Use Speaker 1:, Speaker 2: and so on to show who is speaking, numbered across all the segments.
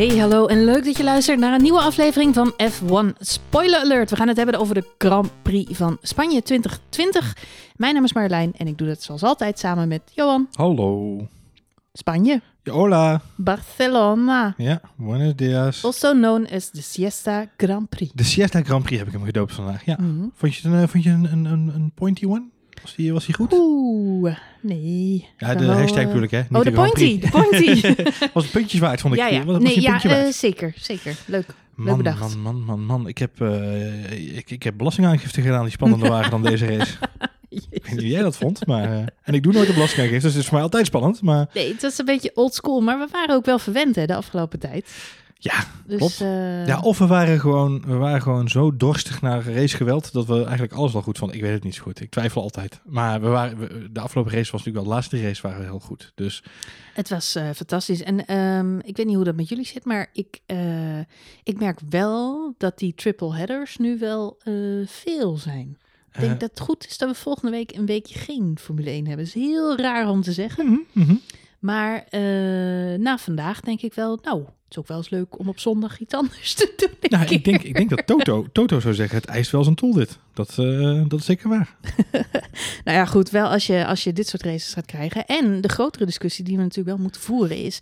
Speaker 1: Hey, hallo en leuk dat je luistert naar een nieuwe aflevering van F1 Spoiler Alert. We gaan het hebben over de Grand Prix van Spanje 2020. Mijn naam is Marjolein en ik doe dat zoals altijd samen met Johan.
Speaker 2: Hallo.
Speaker 1: Spanje,
Speaker 2: hola.
Speaker 1: Barcelona.
Speaker 2: Ja, buenos dias.
Speaker 1: Also known as de Siesta Grand Prix.
Speaker 2: De Siesta Grand Prix heb ik hem gedoopt vandaag. Ja.
Speaker 1: Mhm.
Speaker 2: Vond je het een, eh, vond je een, een, een, een pointy one? Was die, was die goed?
Speaker 1: Oeh, nee.
Speaker 2: Ja, de
Speaker 1: wel,
Speaker 2: hashtag
Speaker 1: eh,
Speaker 2: bedoel ik, hè? Niet
Speaker 1: Oh, de pointy, de pointy.
Speaker 2: was puntjes waard, vond ik.
Speaker 1: ja, ja.
Speaker 2: Was,
Speaker 1: Nee, ja, eh, zeker, zeker. Leuk. leuk
Speaker 2: Man,
Speaker 1: bedacht.
Speaker 2: man, man, man, man. Ik heb, eh, ik, ik heb belastingaangifte gedaan die spannender waren dan deze race. Ik weet niet hoe jij dat vond, maar... eh, en ik doe nooit een belastingaangifte, dus het is voor mij altijd spannend. Maar
Speaker 1: Nee, het was een beetje old school, maar we waren ook wel verwend hè, de afgelopen tijd.
Speaker 2: Ja,
Speaker 1: Dus,
Speaker 2: Klopt.
Speaker 1: eh,
Speaker 2: ja, of we waren, gewoon, we waren gewoon zo dorstig naar racegeweld dat we eigenlijk alles wel goed vonden. Ik weet het niet zo goed. Ik twijfel altijd. Maar we waren, we- de afgelopen race was natuurlijk wel de laatste race waren we heel goed. Dus
Speaker 1: Het was eh, fantastisch. En ehm, ik weet niet hoe dat met jullie zit, maar ik, eh, ik merk wel dat die triple headers nu wel eh, veel zijn. Ik denk dat het goed is dat we volgende week een weekje geen Formule 1 hebben. Dat is heel raar om te zeggen.
Speaker 2: mhm.
Speaker 1: Maar eh, na vandaag denk ik wel, nou, het is ook wel eens leuk om op zondag iets anders te doen.
Speaker 2: Nou, ik denk, ik denk dat Toto, Toto zou zeggen, het eist wel zijn tol dit. Dat, eh, dat is zeker waar.
Speaker 1: Nou ja, goed, wel als je, als je dit soort races gaat krijgen. En de grotere discussie die we natuurlijk wel moeten voeren is...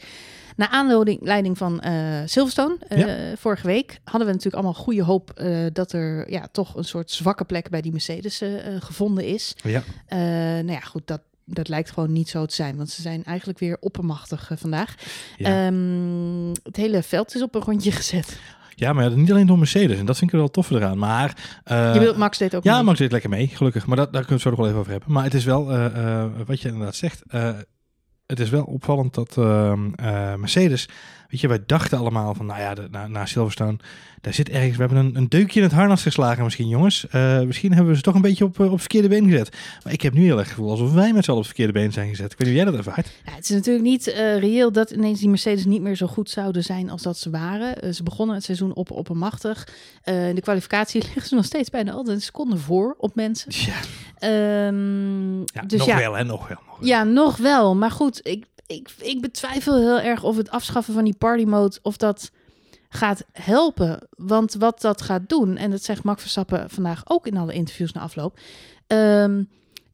Speaker 1: Na aanleiding leiding van eh, Silverstone, vorige week, hadden we natuurlijk allemaal goede hoop dat er ja, toch een soort zwakke plek bij die Mercedes gevonden is.
Speaker 2: Ja,
Speaker 1: nou ja, goed, dat, dat lijkt gewoon niet zo te zijn, want ze zijn eigenlijk weer oppermachtig eh, vandaag.
Speaker 2: ja.
Speaker 1: Ehm, het hele veld is op een rondje gezet.
Speaker 2: ja, maar ja, niet alleen door Mercedes. En dat vind ik er wel tof eraan. Maar, eh,
Speaker 1: je wilt Max deed ook
Speaker 2: ja,
Speaker 1: mee.
Speaker 2: Max deed lekker mee, gelukkig. Maar dat, daar kunnen we het zo nog wel even over hebben. Maar het is wel, eh, wat je inderdaad zegt, het is wel opvallend dat ehm, eh, Mercedes, weet je, wij dachten allemaal van, nou ja, de, na, na Silverstone, daar zit ergens, we hebben een, een deukje in het harnas geslagen misschien, jongens. Eh, misschien hebben we ze toch een beetje op, eh, op verkeerde been gezet. Maar ik heb nu heel erg het gevoel alsof wij met z'n allen op verkeerde been zijn gezet. Ik weet niet hoe jij dat ervaart.
Speaker 1: Ja, het is natuurlijk niet eh, reëel dat ineens die Mercedes niet meer zo goed zouden zijn als dat ze waren. Ze begonnen het seizoen op oppermachtig. In de kwalificatie liggen ze nog steeds bijna altijd een seconde voor op mensen.
Speaker 2: Ja,
Speaker 1: Ehm,
Speaker 2: ja
Speaker 1: dus
Speaker 2: nog
Speaker 1: ja,
Speaker 2: wel, hè, nog wel. Nog wel.
Speaker 1: ja, nog wel. Maar goed, ik, ik, ik betwijfel heel erg of het afschaffen van die party mode, of dat gaat helpen. Want wat dat gaat doen, en dat zegt Max Verstappen vandaag ook in alle interviews na afloop, ehm,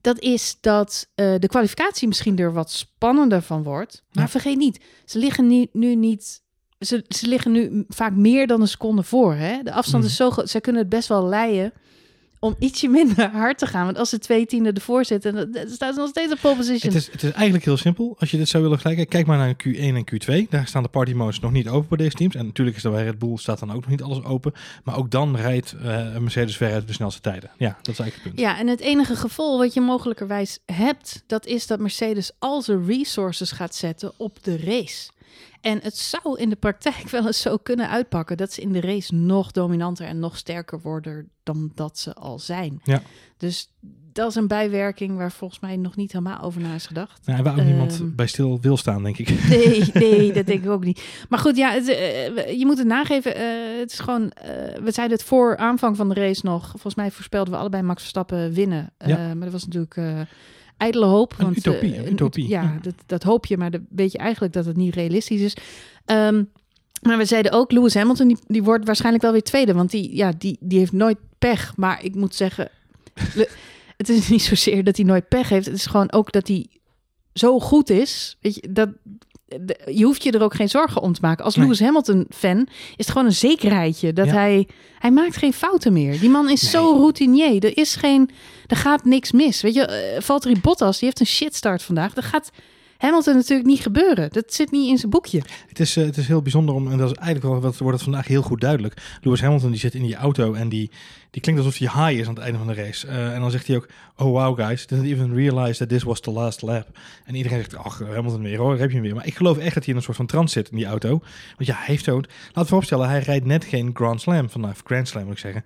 Speaker 1: dat is dat eh, de kwalificatie misschien er wat spannender van wordt. Maar
Speaker 2: Ja.
Speaker 1: vergeet niet, ze liggen nu, nu niet... Ze, ze liggen nu vaak meer dan een seconde voor. Hè? De afstand
Speaker 2: Mhm.
Speaker 1: is zo groot. Zij kunnen het best wel leiden om ietsje minder hard te gaan. Want als ze twee tienden ervoor zitten, dan staat ze nog steeds op pole position.
Speaker 2: Het is, het is eigenlijk heel simpel. Als je dit zou willen vergelijken, kijk maar naar Q1 en Q2. Daar staan de party modes nog niet open voor deze teams. En natuurlijk is er bij Red Bull staat dan ook nog niet alles open. Maar ook dan rijdt eh, Mercedes veruit de snelste tijden. Ja, dat is eigenlijk het punt.
Speaker 1: Ja, en het enige gevolg wat je mogelijkerwijs hebt, dat is dat Mercedes al zijn resources gaat zetten op de race. En het zou in de praktijk wel eens zo kunnen uitpakken dat ze in de race nog dominanter en nog sterker worden dan dat ze al zijn.
Speaker 2: Ja.
Speaker 1: Dus dat is een bijwerking waar volgens mij nog niet helemaal over na is gedacht.
Speaker 2: Nou, en waar ook niemand
Speaker 1: Ehm.
Speaker 2: bij stil wil staan, denk ik.
Speaker 1: Nee, nee, dat denk ik ook niet. Maar goed, ja, het, eh, je moet het nageven. eh, het is gewoon, eh, we zeiden het voor aanvang van de race nog. Volgens mij voorspelden we allebei Max Verstappen winnen.
Speaker 2: Ja.
Speaker 1: maar dat was natuurlijk ijdele hoop.
Speaker 2: Een
Speaker 1: want,
Speaker 2: utopie,
Speaker 1: eh,
Speaker 2: een utopie.
Speaker 1: Ja,
Speaker 2: Ja.
Speaker 1: Dat, dat hoop je, maar dan weet je eigenlijk dat het niet realistisch is. Ehm, maar we zeiden ook, Lewis Hamilton, die, die wordt waarschijnlijk wel weer tweede. Want die, ja, die, die heeft nooit pech. Maar ik moet zeggen, het is niet zozeer dat hij nooit pech heeft. Het is gewoon ook dat hij zo goed is. Weet je, dat, de- je hoeft je er ook geen zorgen om te maken. Als
Speaker 2: Nee.
Speaker 1: Lewis Hamilton fan is het gewoon een zekerheidje dat
Speaker 2: Ja.
Speaker 1: hij hij maakt geen fouten meer. Die man is
Speaker 2: Nee.
Speaker 1: zo routinier. Er is geen, er gaat niks mis. Weet je, eh, Valtteri Bottas die heeft een shitstart vandaag. Dat gaat Hamilton natuurlijk niet gebeuren. Dat zit niet in zijn boekje.
Speaker 2: Het is, eh, het is heel bijzonder om, en dat is eigenlijk wel, wat wordt het vandaag heel goed duidelijk. Lewis Hamilton die zit in die auto en die, die klinkt alsof hij high is aan het einde van de race. Eh, en dan zegt hij ook, oh wow guys, didn't even realize that this was the last lap. En iedereen zegt, ach Hamilton weer hoor, heb je hem weer. Maar ik geloof echt dat hij in een soort van trance zit in die auto. Want ja, hij heeft ook, laten we vooropstellen, hij rijdt net geen Grand Slam vandaag, Grand Slam moet ik zeggen.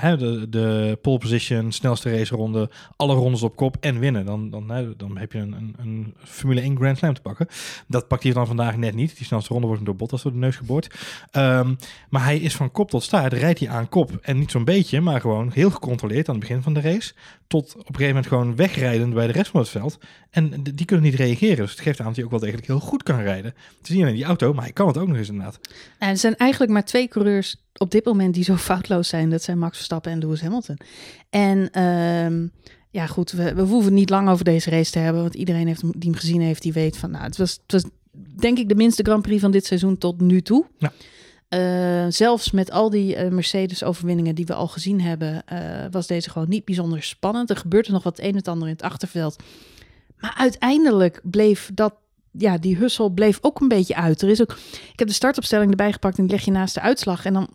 Speaker 2: Hè, de, de pole position, snelste raceronde, alle rondes op kop en winnen. Dan, dan, dan heb je een, een, een Formule 1 Grand Slam te pakken. Dat pakt hij dan vandaag net niet. Die snelste ronde wordt hem door Bottas door de neus geboord. Ehm, maar hij is van kop tot staart, rijdt hij aan kop. En niet zo'n beetje. Beetje, maar gewoon heel gecontroleerd aan het begin van de race. Tot op een gegeven moment gewoon wegrijden bij de rest van het veld. En die kunnen niet reageren. Dus het geeft aan dat hij ook wel degelijk heel goed kan rijden. Het is niet alleen die auto, maar hij kan het ook nog eens inderdaad.
Speaker 1: En er zijn eigenlijk maar twee coureurs op dit moment die zo foutloos zijn. Dat zijn Max Verstappen en Lewis Hamilton. En ehm, ja, goed, we, we hoeven niet lang over deze race te hebben. Want iedereen heeft, die hem gezien heeft, die weet van... Nou, het was, het was denk ik de minste Grand Prix van dit seizoen tot nu toe.
Speaker 2: Ja.
Speaker 1: Uh, zelfs met al die uh, Mercedes-overwinningen die we al gezien hebben, uh, was deze gewoon niet bijzonder spannend. Er gebeurde nog wat een en het ander in het achterveld. Maar uiteindelijk bleef dat, ja, die hussel bleef ook een beetje uit. Er is ook, ik heb de startopstelling erbij gepakt en die leg je naast de uitslag. En dan,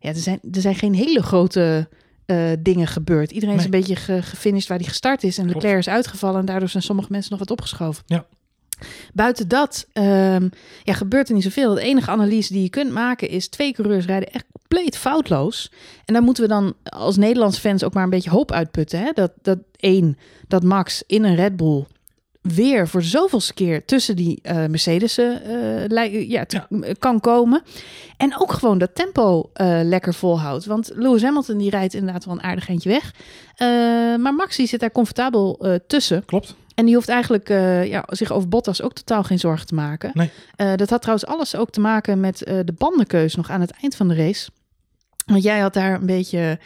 Speaker 1: ja, er zijn, er zijn geen hele grote dingen gebeurd. Iedereen nee. is een beetje ge, gefinished waar hij gestart is. En Leclerc is uitgevallen en daardoor zijn sommige mensen nog wat opgeschoven.
Speaker 2: Ja.
Speaker 1: Buiten dat um, ja, gebeurt er niet zoveel. De enige analyse die je kunt maken is... twee coureurs rijden echt compleet foutloos. En daar moeten we dan als Nederlandse fans ook maar een beetje hoop uitputten. Hè? Dat, dat één, dat Max in een Red Bull weer voor de zoveelste keer tussen die uh, Mercedes uh, ja, ja. kan komen. En ook gewoon dat tempo uh, lekker volhoudt. Want Lewis Hamilton die rijdt inderdaad wel een aardig eentje weg. maar Max die zit daar comfortabel tussen.
Speaker 2: Klopt.
Speaker 1: En die hoeft eigenlijk uh, ja, zich over Bottas ook totaal geen zorgen te maken.
Speaker 2: Nee.
Speaker 1: Uh, dat had trouwens alles ook te maken met uh, de bandenkeus nog aan het eind van de race. Want jij had daar een beetje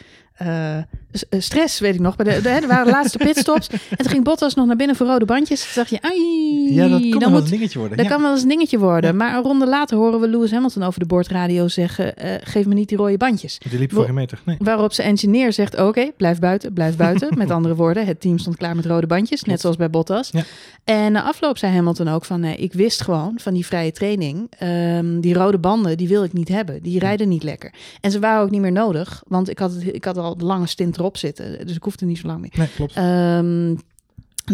Speaker 1: stress, weet ik nog. Bij de, de, er waren de laatste pitstops. en toen ging Bottas nog naar binnen voor rode bandjes. Toen dacht je, ai,
Speaker 2: ja, dat kan wel een dingetje worden.
Speaker 1: Dat
Speaker 2: ja.
Speaker 1: kan wel eens een dingetje worden. Ja. Maar een ronde later horen we Lewis Hamilton over de boordradio zeggen... Uh, geef me niet die rode bandjes.
Speaker 2: Die liep voor geen meter. Nee.
Speaker 1: Waarop zijn engineer zegt, oké, okay, blijf buiten, blijf buiten. met andere woorden, het team stond klaar met rode bandjes. Net zoals bij Bottas.
Speaker 2: Ja.
Speaker 1: En na afloop zei Hamilton ook van... Nee, ik wist gewoon van die vrije training... Um, die rode banden, die wil ik niet hebben. Die rijden niet lekker. En ze waren ook niet meer nodig. Want ik had, ik had al de lange stint erop zitten. Dus ik hoefde niet zo lang meer.
Speaker 2: Nee, klopt.
Speaker 1: Um,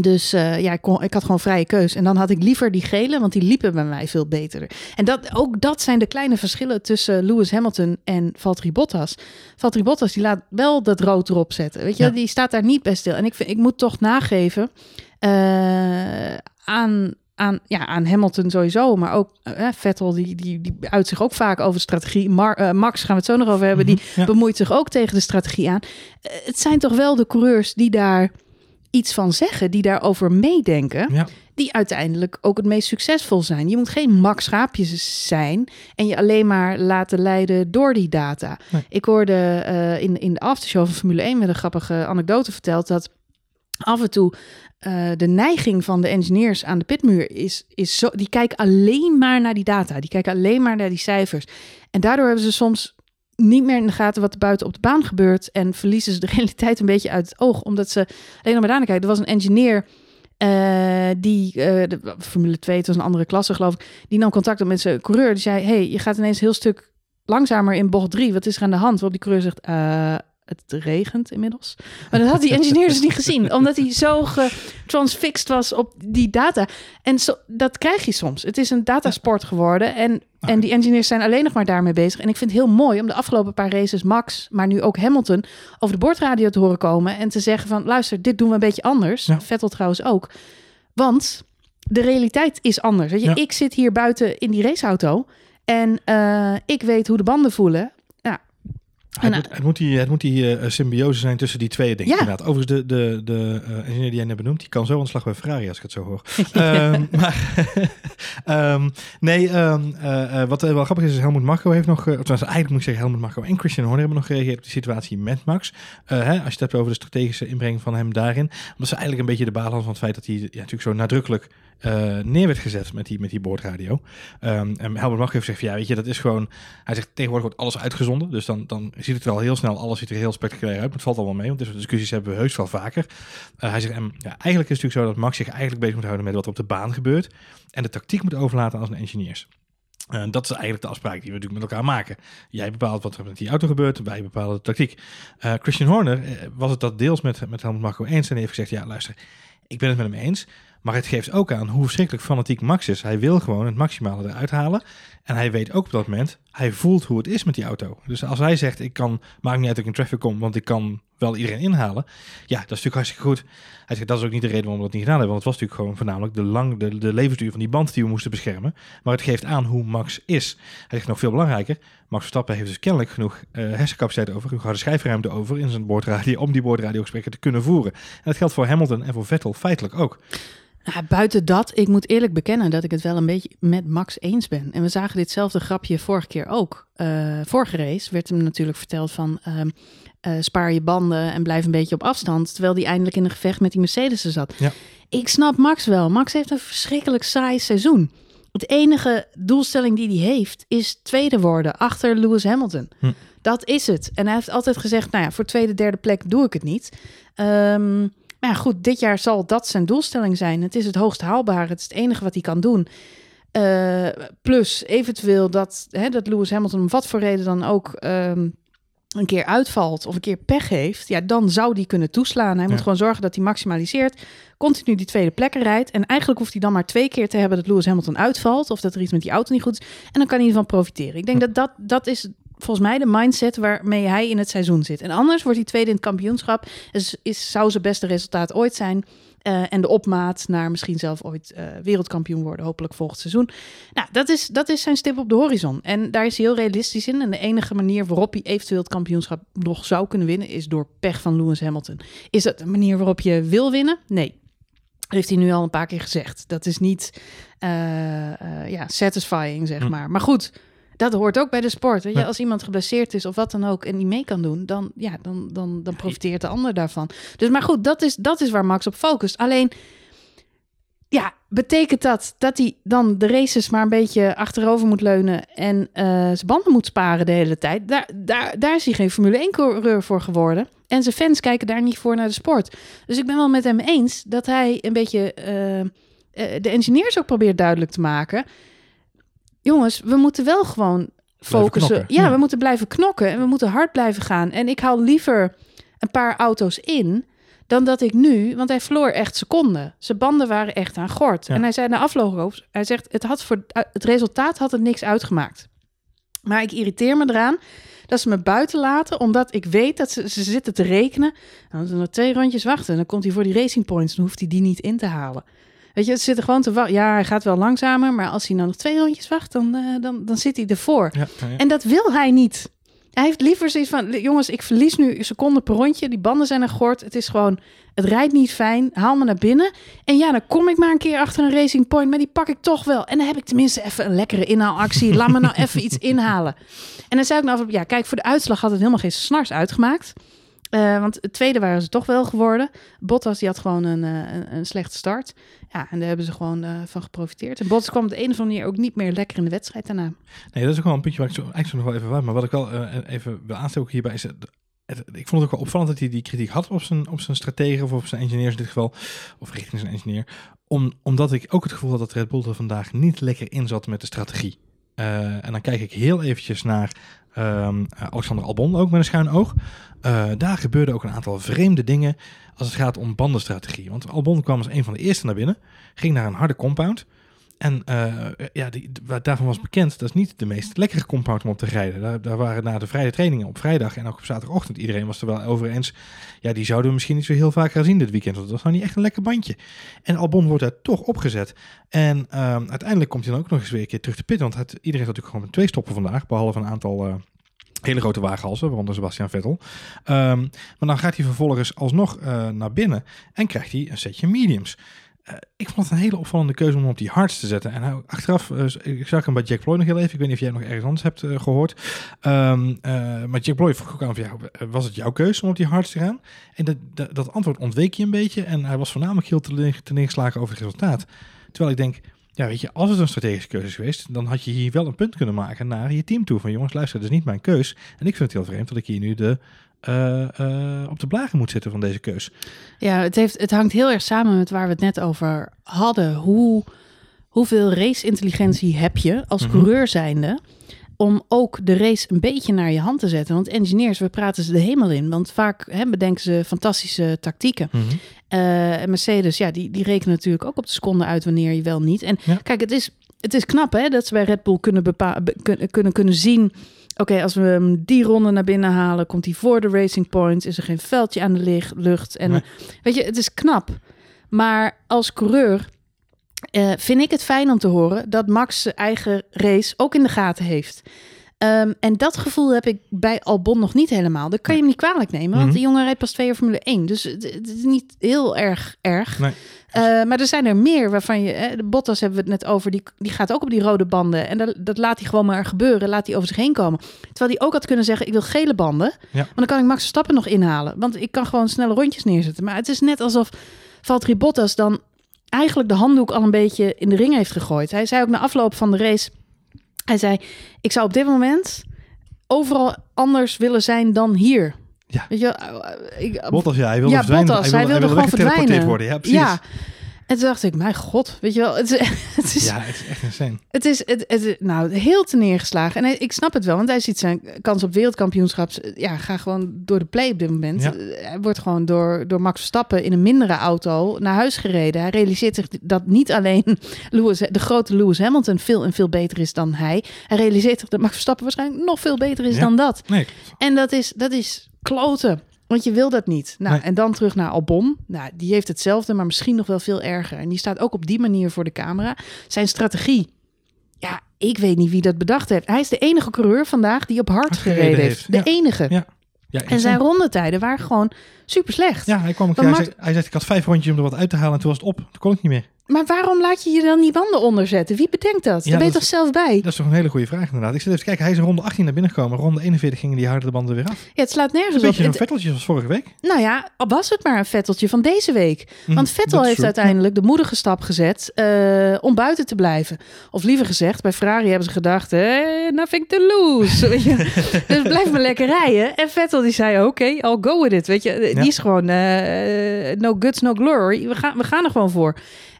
Speaker 1: dus uh, ja, ik, kon, ik had gewoon vrije keus. En dan had ik liever die gele, want die liepen bij mij veel beter. En dat, ook dat zijn de kleine verschillen tussen Lewis Hamilton en Valtteri Bottas. Valtteri Bottas die laat wel dat rood erop zetten. Weet je, ja. die staat daar niet bij stil. En ik, vind, ik moet toch nageven uh, aan, aan, ja, aan Hamilton sowieso, maar ook uh, Vettel, die, die, die uit zich ook vaak over de strategie. Mar, uh, Max gaan we het zo nog over hebben, die ja. bemoeit zich ook tegen de strategie aan. Uh, het zijn toch wel de coureurs die daar iets van zeggen, die daarover meedenken,
Speaker 2: ja.
Speaker 1: die uiteindelijk ook het meest succesvol zijn. Je moet geen Max Schaapjes zijn en je alleen maar laten leiden door die data.
Speaker 2: Nee.
Speaker 1: Ik hoorde in, in de aftershow van Formule 1 met een grappige anekdote verteld dat af en toe uh, de neiging van de engineers aan de pitmuur is, is zo. Die kijken alleen maar naar die data. Die kijken alleen maar naar die cijfers. En daardoor hebben ze soms niet meer in de gaten wat er buiten op de baan gebeurt. En verliezen ze de realiteit een beetje uit het oog. Omdat ze alleen maar daarna kijken. Er was een engineer. Uh, die, uh, de Formule 2, het was een andere klasse geloof ik. Die nam contact op met zijn coureur. Die zei, hey, je gaat ineens een heel stuk langzamer in bocht 3. Wat is er aan de hand? Waarop die coureur zegt, het regent inmiddels. Maar dat had die engineer dus niet gezien, omdat hij zo getransfixed was op die data. En zo, dat krijg je soms. Het is een datasport geworden en, en die engineers zijn alleen nog maar daarmee bezig. En ik vind het heel mooi om de afgelopen paar races Max, maar nu ook Hamilton, over de boordradio te horen komen en te zeggen van, luister, dit doen we een beetje anders. Ja. Vettel trouwens ook. Want de realiteit is anders. Weet je, ja. ik zit hier buiten in die raceauto en uh, ik weet hoe de banden voelen.
Speaker 2: Het, moet, het, moet die, het moet die uh, symbiose zijn tussen die twee dingen. Ja. Inderdaad. Overigens, de, de, de uh, engineer die jij net benoemd, die kan zo aan de slag bij Ferrari als ik het zo hoor. um, maar um, nee, um, uh, wat wel grappig is, is Helmut Marko heeft nog, of eigenlijk moet ik zeggen Helmut Marko en Christian Horner hebben nog gereageerd op de situatie met Max. hè, als je het hebt over de strategische inbreng van hem daarin. Omdat ze eigenlijk een beetje de baal hadden van het feit dat hij ja, natuurlijk zo nadrukkelijk uh, neer werd gezet met die, met die boordradio. Um, en Helmut Marko heeft gezegd, ja, weet je, dat is gewoon... Hij zegt, tegenwoordig wordt alles uitgezonden. Dus dan, dan ziet het er al heel snel, alles ziet er heel spectaculair uit. Het valt allemaal mee, want soort discussies hebben we heus wel vaker. Uh, hij zegt, ja, eigenlijk is het natuurlijk zo dat Max zich eigenlijk bezig moet houden met wat er op de baan gebeurt. En de tactiek moet overlaten aan zijn engineers. Uh, dat is eigenlijk de afspraak die we natuurlijk met elkaar maken. Jij bepaalt wat er met die auto gebeurt, wij bepalen de tactiek. Christian Horner was het dat deels met, met Helmut Marko eens en heeft gezegd, ja luister, ik ben het met hem eens, Maar het geeft ook aan hoe verschrikkelijk fanatiek Max is. Hij wil gewoon het maximale eruit halen. En hij weet ook op dat moment, hij voelt hoe het is met die auto. Dus als hij zegt, ik kan, maakt niet uit dat ik in traffic kom, want ik kan wel iedereen inhalen. Ja, dat is natuurlijk hartstikke goed. Hij zegt, dat is ook niet de reden waarom we dat niet gedaan hebben. Want het was natuurlijk gewoon voornamelijk de, lang, de, de levensduur van die band die we moesten beschermen. Maar het geeft aan hoe Max is. Hij zegt nog veel belangrijker, Max Verstappen heeft dus kennelijk genoeg uh, hersencapaciteit over, genoeg harde schijfruimte over in zijn boordradio, om die boordradiogesprekken te kunnen voeren. En dat geldt voor Hamilton en voor Vettel feitelijk ook.
Speaker 1: Nou, buiten dat, ik moet eerlijk bekennen dat ik het wel een beetje met Max eens ben. En we zagen ditzelfde grapje vorige keer ook. Uh, vorige race werd hem natuurlijk verteld van uh, uh, spaar je banden en blijf een beetje op afstand. Terwijl hij eindelijk in een gevecht met die Mercedes zat.
Speaker 2: Ja.
Speaker 1: Ik snap Max wel. Max heeft een verschrikkelijk saai seizoen. Het enige doelstelling die hij heeft is tweede worden achter Lewis Hamilton.
Speaker 2: Hm.
Speaker 1: Dat is het. En hij heeft altijd gezegd, nou ja, voor tweede, derde plek doe ik het niet. Um, maar ja, goed, dit jaar zal dat zijn doelstelling zijn. Het is het hoogst haalbare. Het is het enige wat hij kan doen. Uh, plus eventueel dat, hè, dat Lewis Hamilton om wat voor reden dan ook um, een keer uitvalt of een keer pech heeft, ja, dan zou die kunnen toeslaan. Hij
Speaker 2: Ja.
Speaker 1: moet gewoon zorgen dat hij maximaliseert, continu die tweede plekken rijdt. En eigenlijk hoeft hij dan maar twee keer te hebben dat Lewis Hamilton uitvalt of dat er iets met die auto niet goed is. En dan kan hij ervan profiteren. Ik denk dat, dat dat is volgens mij de mindset waarmee hij in het seizoen zit. En anders wordt hij tweede in het kampioenschap. Is, is, zou zijn beste resultaat ooit zijn. Uh, en de opmaat naar misschien zelf ooit uh, wereldkampioen worden, hopelijk volgend seizoen. Nou, dat is, dat is zijn stip op de horizon. En daar is hij heel realistisch in. En de enige manier waarop hij eventueel het kampioenschap nog zou kunnen winnen, is door pech van Lewis Hamilton. Is dat de manier waarop je wil winnen? Nee. Dat heeft hij nu al een paar keer gezegd. Dat is niet uh, ja, satisfying, zeg
Speaker 2: Hm.
Speaker 1: maar. Maar goed, dat hoort ook bij de sport. Weet je?
Speaker 2: Ja.
Speaker 1: Als iemand geblesseerd is of wat dan ook en niet mee kan doen, dan, ja, dan, dan, dan profiteert de ander daarvan. Dus maar goed, dat is, dat is waar Max op focust. Alleen, ja, betekent dat dat hij dan de races maar een beetje achterover moet leunen en uh, zijn banden moet sparen de hele tijd? Daar, daar, daar is hij geen Formule 1-coureur voor geworden. En zijn fans kijken daar niet voor naar de sport. Dus ik ben wel met hem eens dat hij een beetje uh, uh, de engineers ook probeert duidelijk te maken jongens, we moeten wel gewoon focussen. Ja,
Speaker 2: Ja.
Speaker 1: we moeten blijven knokken en we moeten hard blijven gaan. En ik haal liever een paar auto's in dan dat ik nu, want hij verloor echt seconden. Zijn banden waren echt aan gort.
Speaker 2: Ja.
Speaker 1: En hij zei na afloop, hij zegt, het, had voor, het resultaat had het niks uitgemaakt. Maar ik irriteer me eraan dat ze me buiten laten, omdat ik weet dat ze, ze zitten te rekenen. Dan moeten we nog twee rondjes wachten en dan komt hij voor die racing points. Dan hoeft hij die niet in te halen. Weet je, het zit er gewoon te wachten. Ja, hij gaat wel langzamer, maar als hij nou nog twee rondjes wacht, dan, uh, dan, dan zit hij ervoor.
Speaker 2: Ja, ja, ja.
Speaker 1: En dat wil hij niet. Hij heeft liever zoiets van, jongens, ik verlies nu seconden per rondje. Die banden zijn er gort. Het is gewoon, het rijdt niet fijn. Haal me naar binnen. En ja, dan kom ik maar een keer achter een racing point, maar die pak ik toch wel. En dan heb ik tenminste even een lekkere inhaalactie. Laat me nou even iets inhalen. En dan zei ik nou, ja, kijk, voor de uitslag had het helemaal geen snars uitgemaakt. Uh, want het tweede waren ze toch wel geworden. Bottas die had gewoon een, uh, een, een slechte start. Ja, en daar hebben ze gewoon uh, van geprofiteerd. En Bottas kwam op de een of andere manier ook niet meer lekker in de wedstrijd daarna.
Speaker 2: Nee, dat is ook wel een puntje waar ik zo, eigenlijk nog wel even waar. Maar wat ik wel uh, even wil aansteken hierbij is... Het, het, ik vond het ook wel opvallend dat hij die kritiek had op zijn, op zijn strategen of op zijn engineers in dit geval. Of richting zijn engineer. Om, omdat ik ook het gevoel had dat Red Bull er vandaag niet lekker in zat met de strategie. Uh, en dan kijk ik heel eventjes naar um, Alexander Albon ook met een schuin oog. Uh, daar gebeurde ook een aantal vreemde dingen als het gaat om bandenstrategie. Want Albon kwam als een van de eerste naar binnen, ging naar een harde compound. En uh, ja, die, daarvan was bekend, dat is niet de meest lekkere compound om op te rijden. Daar, daar waren na de vrije trainingen op vrijdag en ook op zaterdagochtend iedereen was er wel over eens. Ja, die zouden we misschien niet zo heel vaak gaan zien dit weekend. Want dat was nou niet echt een lekker bandje. En Albon wordt daar toch opgezet. En uh, uiteindelijk komt hij dan ook nog eens weer een keer terug te pitten. Want het, iedereen heeft natuurlijk gewoon met twee stoppen vandaag, behalve een aantal... Uh, hele grote waaghalsen, waaronder Sebastian Vettel. Um, maar dan gaat hij vervolgens alsnog uh, naar binnen en krijgt hij een setje mediums. Uh, ik vond het een hele opvallende keuze om op die hards te zetten. En nou, achteraf, uh, ik zag hem bij Jack Ploy nog heel even. Ik weet niet of jij nog ergens anders hebt uh, gehoord. Um, maar Jack Ploy vroeg ook aan, ja, was het jouw keuze om op die hards te gaan? En dat, dat, antwoord ontweek je een beetje. En hij was voornamelijk heel te neergeslagen over het resultaat. Terwijl ik denk, ja, weet je, als het een strategische keuze is geweest, dan had je hier wel een punt kunnen maken naar je team toe. Van jongens, luister, dat is niet mijn keus. En ik vind het heel vreemd dat ik hier nu de, uh, uh, op de blagen moet zitten van deze keus.
Speaker 1: Ja, het, heeft, het hangt heel erg samen met waar we het net over hadden. Hoe, hoeveel race-intelligentie heb je als
Speaker 2: Mhm.
Speaker 1: coureur zijnde? om ook de race een beetje naar je hand te zetten. Want engineers, we praten ze de hemel in. Want vaak hè, bedenken ze fantastische tactieken.
Speaker 2: Mhm.
Speaker 1: Eh, en Mercedes, ja, die, die rekenen natuurlijk ook op de seconde uit wanneer je wel niet. En
Speaker 2: Ja.
Speaker 1: kijk, het is, het is knap hè, dat ze bij Red Bull kunnen, bepa- be- kun- kunnen, kunnen zien... Oké, als we hem die ronde naar binnen halen, komt hij voor de Racing Points. Is er geen veldje aan de lucht. En
Speaker 2: Nee.
Speaker 1: weet je, het is knap. Maar als coureur eh, vind ik het fijn om te horen dat Max zijn eigen race ook in de gaten heeft. Ehm, en dat gevoel heb ik bij Albon nog niet helemaal. Dat kan je hem niet kwalijk nemen, want
Speaker 2: Mhm.
Speaker 1: de jongen rijdt pas twee jaar Formule 1. Dus het, is niet heel erg erg.
Speaker 2: Nee.
Speaker 1: Eh, maar er zijn er meer waarvan je... Hè, de Bottas hebben we het net over, die, die gaat ook op die rode banden. En dat, dat laat hij gewoon maar gebeuren, laat hij over zich heen komen. Terwijl hij ook had kunnen zeggen, ik wil gele banden. Want dan kan ik Max Verstappen nog inhalen. Want ik kan gewoon snelle rondjes neerzetten. Maar het is net alsof Valtteri Bottas dan eigenlijk de handdoek al een beetje in de ring heeft gegooid. Hij zei ook na afloop van de race... Hij zei, ik zou op dit moment overal anders willen zijn dan hier.
Speaker 2: Ja.
Speaker 1: Weet je, ik,
Speaker 2: Bottas, ja, hij wilde
Speaker 1: ja,
Speaker 2: verdwijnen.
Speaker 1: Bottas, hij wilde, gewoon
Speaker 2: weggeteleporteerd
Speaker 1: verdwijnen.
Speaker 2: worden. Ja, precies.
Speaker 1: Ja. En toen dacht ik, mijn god, weet je wel, het, is- het is,
Speaker 2: Ja, het is echt insane.
Speaker 1: het is, het, het, nou, heel te neergeslagen. En ik snap het wel, want hij ziet zijn kans op wereldkampioenschap. Ja, ga gewoon door de play op dit moment.
Speaker 2: Ja.
Speaker 1: Hij wordt gewoon door, door Max Verstappen in een mindere auto naar huis gereden. Hij realiseert zich dat niet alleen Lewis, de grote Lewis Hamilton veel en veel beter is dan hij. Hij realiseert zich dat Max Verstappen waarschijnlijk nog veel beter is
Speaker 2: Ja.
Speaker 1: dan dat.
Speaker 2: Nee,
Speaker 1: En dat is, dat is kloten. Want je wil dat niet. Nou,
Speaker 2: Nee.
Speaker 1: en dan terug naar Albon. Nou, die heeft hetzelfde, maar misschien nog wel veel erger. En die staat ook op die manier voor de camera. Zijn strategie. Ja, ik weet niet wie dat bedacht heeft. Hij is de enige coureur vandaag die op hard gereden,
Speaker 2: gereden
Speaker 1: heeft. De
Speaker 2: ja.
Speaker 1: enige.
Speaker 2: Ja. ja,
Speaker 1: En zijn rondetijden waren gewoon super slecht.
Speaker 2: Ja, hij kwam ook,
Speaker 1: Want
Speaker 2: hij, zei, hij zei, ik had vijf rondjes om er wat uit te halen en toen was het op. Toen kon ik niet meer.
Speaker 1: Maar waarom laat je je dan die banden onderzetten? Wie bedenkt dat?
Speaker 2: Ja,
Speaker 1: Daar ben je toch zelf bij?
Speaker 2: Dat is toch een hele goede vraag inderdaad. Ik zit even te kijken, hij is in ronde 18 naar binnen gekomen. Ronde 41 gingen die harde banden weer af.
Speaker 1: Ja, het slaat
Speaker 2: Een
Speaker 1: nergens op.
Speaker 2: beetje een vetteltje zoals vorige week.
Speaker 1: nou ja, al was het maar een vetteltje van deze week. Want
Speaker 2: Mhm,
Speaker 1: Vettel
Speaker 2: dat is
Speaker 1: heeft
Speaker 2: true.
Speaker 1: uiteindelijk de moedige stap gezet eh, om buiten te blijven. Of liever gezegd, bij Ferrari hebben ze gedacht, eh, nou vind ik te loose. Weet je? dus blijf maar lekker rijden. En Vettel die zei, oké, I'll go with it. Weet je, die is gewoon eh, no guts, no glory. We gaan, we gaan er gewoon voor.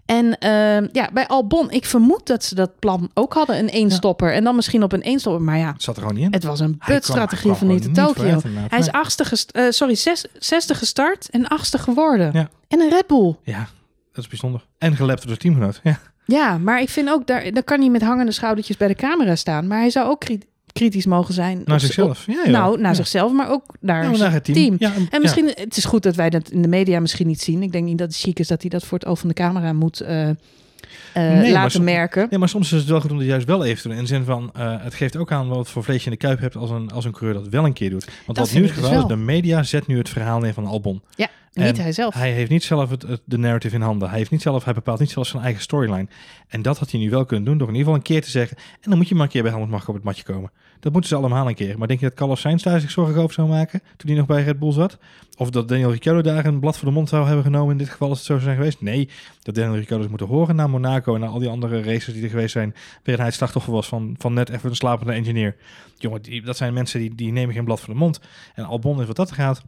Speaker 1: En eh, ja, bij Albon, ik vermoed dat ze dat plan ook hadden, een eenstopper. En dan misschien op een eenstopper. Maar ja,
Speaker 2: Het zat er gewoon niet in.
Speaker 1: het was een putstrategie van niet Tokio. Hij is achtste eh, sorry, zes, zesde gestart en achtste geworden.
Speaker 2: Ja.
Speaker 1: En een Red Bull.
Speaker 2: Ja, dat is bijzonder. En gelapt door teamgenoot. Ja.
Speaker 1: Ja, maar ik vind ook, daar, daar kan hij met hangende schoudertjes bij de camera staan. Maar hij zou ook kritisch mogen zijn.
Speaker 2: Naar
Speaker 1: op-
Speaker 2: zichzelf. Ja,
Speaker 1: op-
Speaker 2: ja.
Speaker 1: nou, naar
Speaker 2: ja.
Speaker 1: zichzelf, maar ook naar,
Speaker 2: Ja, maar
Speaker 1: zijn
Speaker 2: naar het team.
Speaker 1: team.
Speaker 2: Ja,
Speaker 1: En misschien, het is goed dat wij dat in de media misschien niet zien. Ik denk niet dat het chic is dat hij dat voor het oog van de camera moet eh, eh, laten merken.
Speaker 2: Nee, maar soms is het wel goed om het juist wel even te doen. In de zin van, eh, het geeft ook aan wat voor vlees je in de kuip hebt als een, als een coureur dat wel een keer doet. Want wat
Speaker 1: vind
Speaker 2: nu het
Speaker 1: dus
Speaker 2: geval is, de media zet nu het verhaal neer van Albon.
Speaker 1: Ja,
Speaker 2: En
Speaker 1: niet hij zelf.
Speaker 2: Hij heeft niet zelf het, het- de narrative in handen. Hij, heeft niet zelf, hij bepaalt niet zelf zijn eigen storyline. En dat had hij nu wel kunnen doen door in ieder geval een keer te zeggen. En dan moet je maar een keer bij Helmut Marko op het matje komen. Dat moeten ze allemaal een keer. Maar denk je dat Carlos Sainz zich zorgen over zou maken toen hij nog bij Red Bull zat? Of dat Daniel Ricciardo daar een blad voor de mond zou hebben genomen in dit geval als het zo zou zijn geweest? Nee, dat Daniel Ricciardo moeten horen naar Monaco en naar al die andere races die er geweest zijn. Waarin hij het slachtoffer was van, van net even een slapende engineer. Jongen, dat zijn mensen die, die nemen geen blad voor de mond. En Albon is wat dat gaat.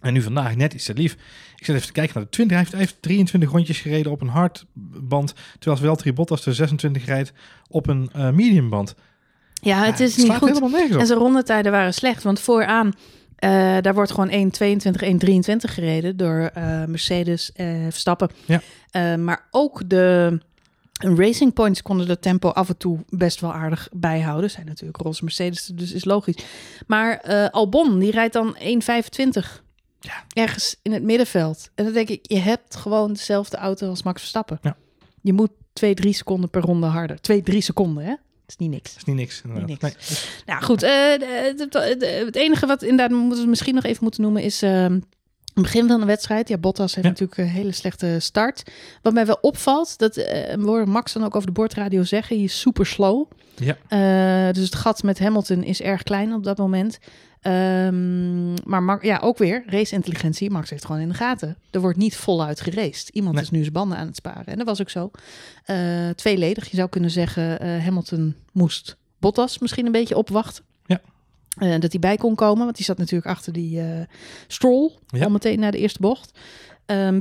Speaker 2: En nu vandaag net iets te lief. Ik zit even te kijken naar de 20. Hij heeft, hij heeft 23 rondjes gereden op een hardband. Terwijl Valtteri Bottas de 26 rijdt op een eh mediumband.
Speaker 1: Ja, het
Speaker 2: Ja,
Speaker 1: is niet goed.
Speaker 2: helemaal nergens op.
Speaker 1: En zijn rondetijden waren slecht, want vooraan eh, daar wordt gewoon 1.22, 1.23 gereden door eh, Mercedes eh Verstappen.
Speaker 2: Ja.
Speaker 1: Maar ook de Racing Points konden de tempo af en toe best wel aardig bijhouden. Zijn natuurlijk roze Mercedes, dus is logisch. Maar Albon, die rijdt dan 1.25.
Speaker 2: Ja.
Speaker 1: Ergens in het middenveld. En dan denk ik, je hebt gewoon dezelfde auto als Max Verstappen.
Speaker 2: Ja.
Speaker 1: Je moet 2, 3 seconden per ronde harder. 2, 3 seconden, hè? Is niet niks.
Speaker 2: Is niet niks. inderdaad.
Speaker 1: niks.
Speaker 2: Nee,
Speaker 1: Nou goed, eh, de- het enige wat inderdaad moeten we misschien nog even moeten noemen is ehm, het begin van de wedstrijd. Ja, Bottas heeft
Speaker 2: Ja.
Speaker 1: natuurlijk een hele slechte start. Wat mij wel opvalt, dat eh, we horen Max dan ook over de boordradio zeggen, hij is super slow.
Speaker 2: Ja.
Speaker 1: Eh, dus het gat met Hamilton is erg klein op dat moment. Ehm, maar Mar- ja, ook weer race-intelligentie. Max heeft gewoon in de gaten. Er wordt niet voluit geraced. Iemand
Speaker 2: Nee.
Speaker 1: is nu zijn banden aan het sparen. En dat was ook zo. Eh, tweeledig. Je zou kunnen zeggen, eh, Hamilton moest Bottas misschien een beetje opwachten.
Speaker 2: Ja.
Speaker 1: Eh, dat hij bij kon komen, want die zat natuurlijk achter die Stroll.
Speaker 2: Ja.
Speaker 1: Al meteen naar de eerste bocht. Ehm,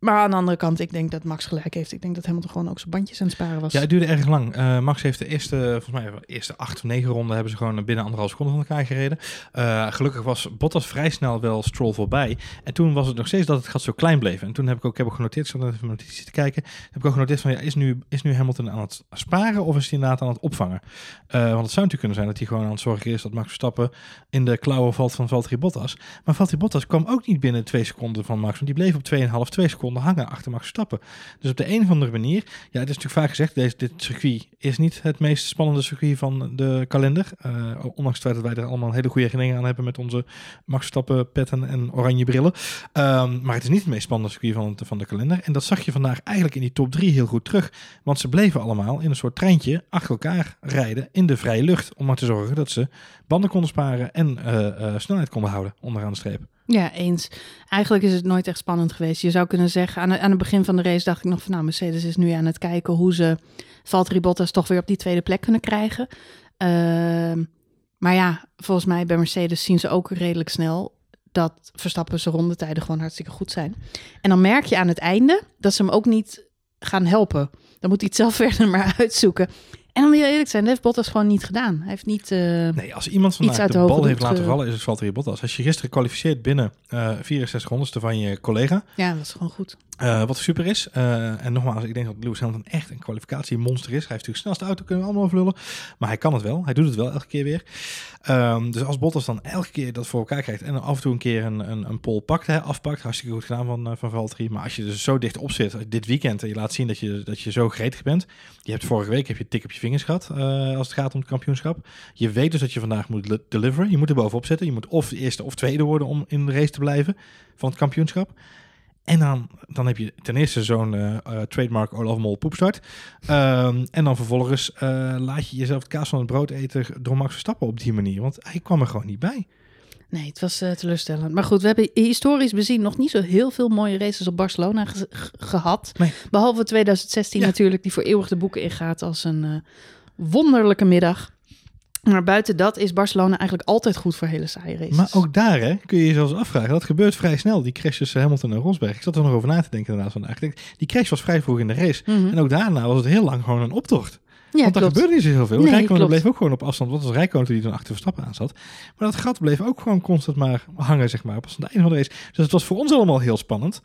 Speaker 1: Maar aan de andere kant, ik denk dat Max gelijk heeft. Ik denk dat Hamilton gewoon ook zijn bandjes aan het sparen was.
Speaker 2: Ja, het duurde erg lang. Uh, Max heeft de eerste, volgens mij, de eerste acht of negen ronden hebben ze gewoon binnen anderhalf seconde van elkaar gereden. Uh, gelukkig was Bottas vrij snel wel Stroll voorbij. En toen was het nog steeds dat het gat zo klein bleef. En toen heb ik ook, heb ik genoteerd, ik zat even notities te kijken, heb ik ook genoteerd van, ja, is nu, is nu Hamilton aan het sparen of is hij inderdaad aan het opvangen? Uh, want het zou natuurlijk kunnen zijn dat hij gewoon aan het zorgen is dat Max Verstappen in de klauwen valt van Valtteri Bottas. Maar Valtteri Bottas kwam ook niet binnen twee seconden van Max, want die bleef op 2,5, 2 seconden hangen achter Max Verstappen. Dus op de een of andere manier, ja, het is natuurlijk vaak gezegd, deze, dit circuit is niet het meest spannende circuit van de kalender. Uh, ondanks het feit dat wij er allemaal hele goede herinneringen aan hebben met onze Max Verstappen petten en oranje brillen. Um, maar het is niet het meest spannende circuit van, de, van de kalender. En dat zag je vandaag eigenlijk in die top 3 heel goed terug. Want ze bleven allemaal in een soort treintje achter elkaar rijden in de vrije lucht. Om maar te zorgen dat ze banden konden sparen en uh, uh, snelheid konden houden onderaan de streep.
Speaker 1: Ja, eens. Eigenlijk is het nooit echt spannend geweest. Je zou kunnen zeggen, aan, aan het begin van de race dacht ik nog van... nou, Mercedes is nu aan het kijken hoe ze Valtteri Bottas toch weer op die tweede plek kunnen krijgen. Uh, maar ja, volgens mij bij Mercedes zien ze ook redelijk snel... dat Verstappen zijn rondetijden gewoon hartstikke goed zijn. En dan merk je aan het einde dat ze hem ook niet gaan helpen. Dan moet hij het zelf verder maar uitzoeken. En om heel eerlijk zijn, dat heeft Bottas gewoon niet gedaan. Hij heeft niet. Uh,
Speaker 2: nee, als iemand vandaag
Speaker 1: uit
Speaker 2: de,
Speaker 1: de
Speaker 2: bal heeft laten vallen, is het Valtteri Bottas. Als je gisteren kwalificeert binnen uh, 64 honderdste van je collega.
Speaker 1: Ja, dat is gewoon goed.
Speaker 2: Uh, wat super is. Uh, en nogmaals, ik denk dat Lewis Hamilton echt een kwalificatiemonster is. Hij heeft natuurlijk snelste auto, kunnen we allemaal overlullen. Maar hij kan het wel. Hij doet het wel elke keer weer. Um, dus als Bottas dan elke keer dat voor elkaar krijgt en af en toe een keer een, een, een pole pakt, hè, afpakt, hartstikke goed gedaan van, uh, van Valtteri. Maar als je dus zo dicht op zit dit weekend en je laat zien dat je, dat je zo gretig bent. Je hebt vorige week heb je tik op je vingers gehad als het gaat om het kampioenschap. Je weet dus dat je vandaag moet deliveren. Je moet er bovenop zitten. Je moet of eerste of tweede worden om in de race te blijven van het kampioenschap. En dan, dan heb je ten eerste zo'n uh, uh, trademark Olaf Mol poepstart. Um, en dan vervolgens uh, laat je jezelf het kaas van het brood eten door Max Verstappen op die manier. Want hij kwam er gewoon niet bij.
Speaker 1: Nee, het was teleurstellend. Maar goed, we hebben historisch bezien nog niet zo heel veel mooie races op Barcelona ge gehad.
Speaker 2: Nee.
Speaker 1: Behalve 2016 ja. natuurlijk, die voor eeuwig de boeken ingaat als een wonderlijke middag. Maar buiten dat is Barcelona eigenlijk altijd goed voor hele saaie races.
Speaker 2: Maar ook daar hè, kun je je zelfs afvragen. Dat gebeurt vrij snel, die crash tussen Hamilton en Rosberg. Ik zat er nog over na te denken inderdaad vandaag. Die crash was vrij vroeg in de race.
Speaker 1: Mhm.
Speaker 2: Mm -hmm. En ook daarna was het heel lang gewoon een optocht.
Speaker 1: Ja,
Speaker 2: Want er
Speaker 1: klopt.
Speaker 2: gebeurde niet zo heel veel.
Speaker 1: Nee,
Speaker 2: Rijkonen bleef ook gewoon op afstand. Wat was Rijkonen die dan achter Verstappen aan zat. Maar dat gat bleef ook gewoon constant maar hangen, zeg maar. Op het einde van de race. Dus het was voor ons allemaal heel spannend.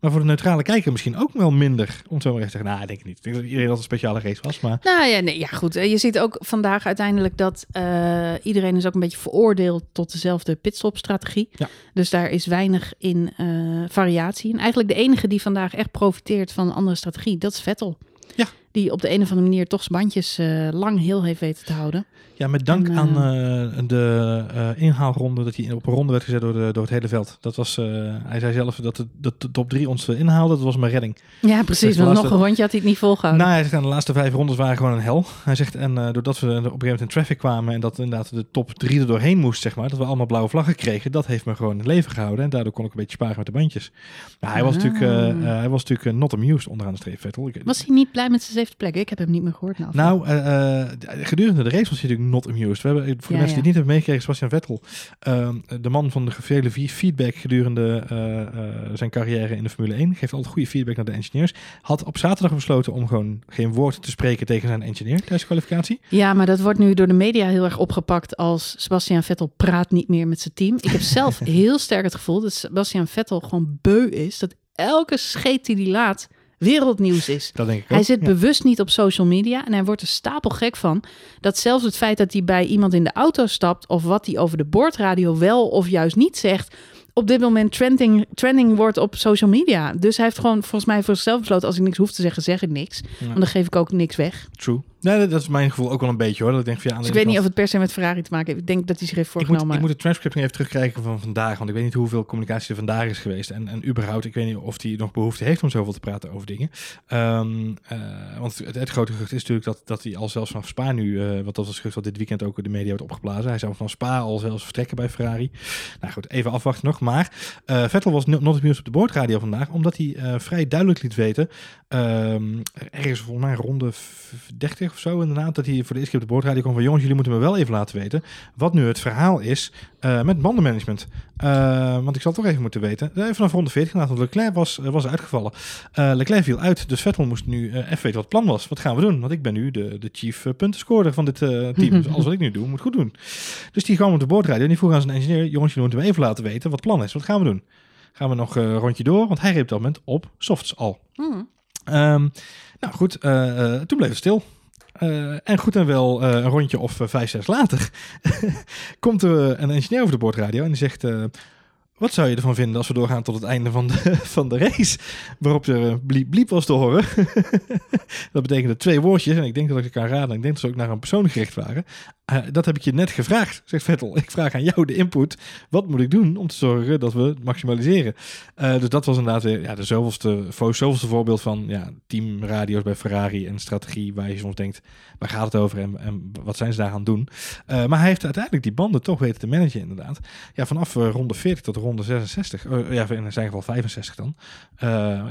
Speaker 2: Maar voor de neutrale kijker misschien ook wel minder. Om zo maar even te zeggen, nou, ik denk ik niet. Ik denk dat iedereen dat een speciale race was. Maar
Speaker 1: Nou ja, nee, ja, goed. Je ziet ook vandaag uiteindelijk dat uh, iedereen is ook een beetje veroordeeld tot dezelfde pitstop-strategie.
Speaker 2: Ja.
Speaker 1: Dus daar is weinig in uh, variatie. En eigenlijk de enige die vandaag echt profiteert van een andere strategie, dat is Vettel.
Speaker 2: Ja.
Speaker 1: Die op de een of andere manier toch zijn bandjes uh, lang heel heeft weten te houden.
Speaker 2: Ja, met dank
Speaker 1: En,
Speaker 2: aan uh, de uh, inhaalronde, dat hij op een ronde werd gezet door, de, door het hele veld. Dat was, hij zei zelf dat de, dat de top 3 ons inhaalde, dat was mijn redding.
Speaker 1: Ja, precies,
Speaker 2: de
Speaker 1: want nog een rondje had hij het niet volgehouden.
Speaker 2: Nou, hij zegt aan de laatste vijf rondes waren gewoon een hel. Hij zegt, en doordat we op een gegeven moment in traffic kwamen en dat inderdaad de top 3 er doorheen moest, zeg maar, dat we allemaal blauwe vlaggen kregen, dat heeft me gewoon in het leven gehouden. En daardoor kon ik een beetje sparen met de bandjes. Maar hij was
Speaker 1: Ah.
Speaker 2: natuurlijk, hij was natuurlijk not amused onderaan de streep, Vettel.
Speaker 1: Was hij niet blij met zijn plek? Ik heb hem niet meer gehoord. Nou,
Speaker 2: Nou, uh, gedurende de race was hij natuurlijk not amused. We hebben, voor de
Speaker 1: Ja,
Speaker 2: mensen die het niet hebben meegekregen, Sebastian Vettel, uh, de man van de vele feedback gedurende uh, uh, zijn carrière in de Formule 1, geeft altijd goede feedback naar de engineers, had op zaterdag besloten om gewoon geen woord te spreken tegen zijn engineer tijdens de kwalificatie.
Speaker 1: Ja, maar dat wordt nu door de media heel erg opgepakt als Sebastian Vettel praat niet meer met zijn team. Ik heb zelf heel sterk het gevoel dat Sebastian Vettel gewoon beu is. Dat elke scheet die hij laat wereldnieuws is.
Speaker 2: Dat denk ik
Speaker 1: Hij
Speaker 2: ook.
Speaker 1: zit
Speaker 2: Ja.
Speaker 1: bewust niet op social media en hij wordt er stapelgek van. Dat zelfs het feit dat hij bij iemand in de auto stapt of wat hij over de boordradio wel of juist niet zegt, op dit moment trending, trending wordt op social media. Dus hij heeft gewoon volgens mij voor zichzelf besloten, als ik niks hoef te zeggen, zeg ik niks.
Speaker 2: Ja.
Speaker 1: Want dan geef ik ook niks weg.
Speaker 2: True. Nee, dat- is mijn gevoel ook wel een beetje hoor. Dat ik denk van ja, aan
Speaker 1: Dus
Speaker 2: de
Speaker 1: ik weet niet of het per se met Ferrari te maken heeft. Ik denk dat hij zich heeft
Speaker 2: ik moet,
Speaker 1: voorgenomen.
Speaker 2: ik moet het transcript nog even terugkrijgen van vandaag, want ik weet niet hoeveel communicatie er vandaag is geweest. En, en überhaupt, ik weet niet of hij nog behoefte heeft om zoveel te praten over dingen. Um, uh, want het, het, grote gerucht is natuurlijk dat, dat hij al zelfs vanaf Spa nu, uh, want dat was het gerucht wat dit weekend ook de media wordt opgeblazen. Hij zou van Spa al zelfs vertrekken bij Ferrari. Nou goed, even afwachten nog. Maar uh, Vettel was not amused op de boordradio vandaag, omdat hij vrij duidelijk liet weten, um, ergens volgens mij ronde 30 40 of zo inderdaad, dat hij voor de eerste keer op de boordradio kwam van jongens, jullie moeten me wel even laten weten wat nu het verhaal is uh, met bandenmanagement. Uh, want ik zal toch even moeten weten. Uh, vanaf ronde 40 want Leclerc was, was uitgevallen. Leclerc viel uit, dus Vettel moest nu even weten wat het plan was. Wat gaan we doen? Want ik ben nu de, de chief puntenscorer van dit team. dus alles wat ik nu doe, moet goed doen. Dus die kwam op de boordradio en die vroeg aan zijn engineer, jongens, jullie moeten me even laten weten wat het plan is. Wat gaan we doen? Gaan we nog een rondje door? Want hij reed op dat moment op softs al. Mm. Um, nou goed, uh, toen bleef het stil. Uh, en goed en wel uh, een rondje of vijf, zes later komt er een engineer over de boordradio en die zegt... Wat zou je ervan vinden als we doorgaan tot het einde van de, van de race? Waarop er bliep, bliep was te horen. dat betekende twee woordjes. En ik denk dat ik kan raden. Ik denk dat ze ook naar een persoon gericht waren. Uh, dat heb ik je net gevraagd, zegt Vettel. Ik vraag aan jou de input. Wat moet ik doen om te zorgen dat we het maximaliseren? Uh, dus dat was inderdaad weer ja, de zoveelste, zoveelste voorbeeld van ja, teamradio's bij Ferrari en strategie. Waar je soms denkt, waar gaat het over en, en wat zijn ze daar aan het doen? Uh, maar hij heeft uiteindelijk die banden toch weten te managen inderdaad. Ja, vanaf ronde 40 tot ronde 66. ja, in zijn geval 65 dan.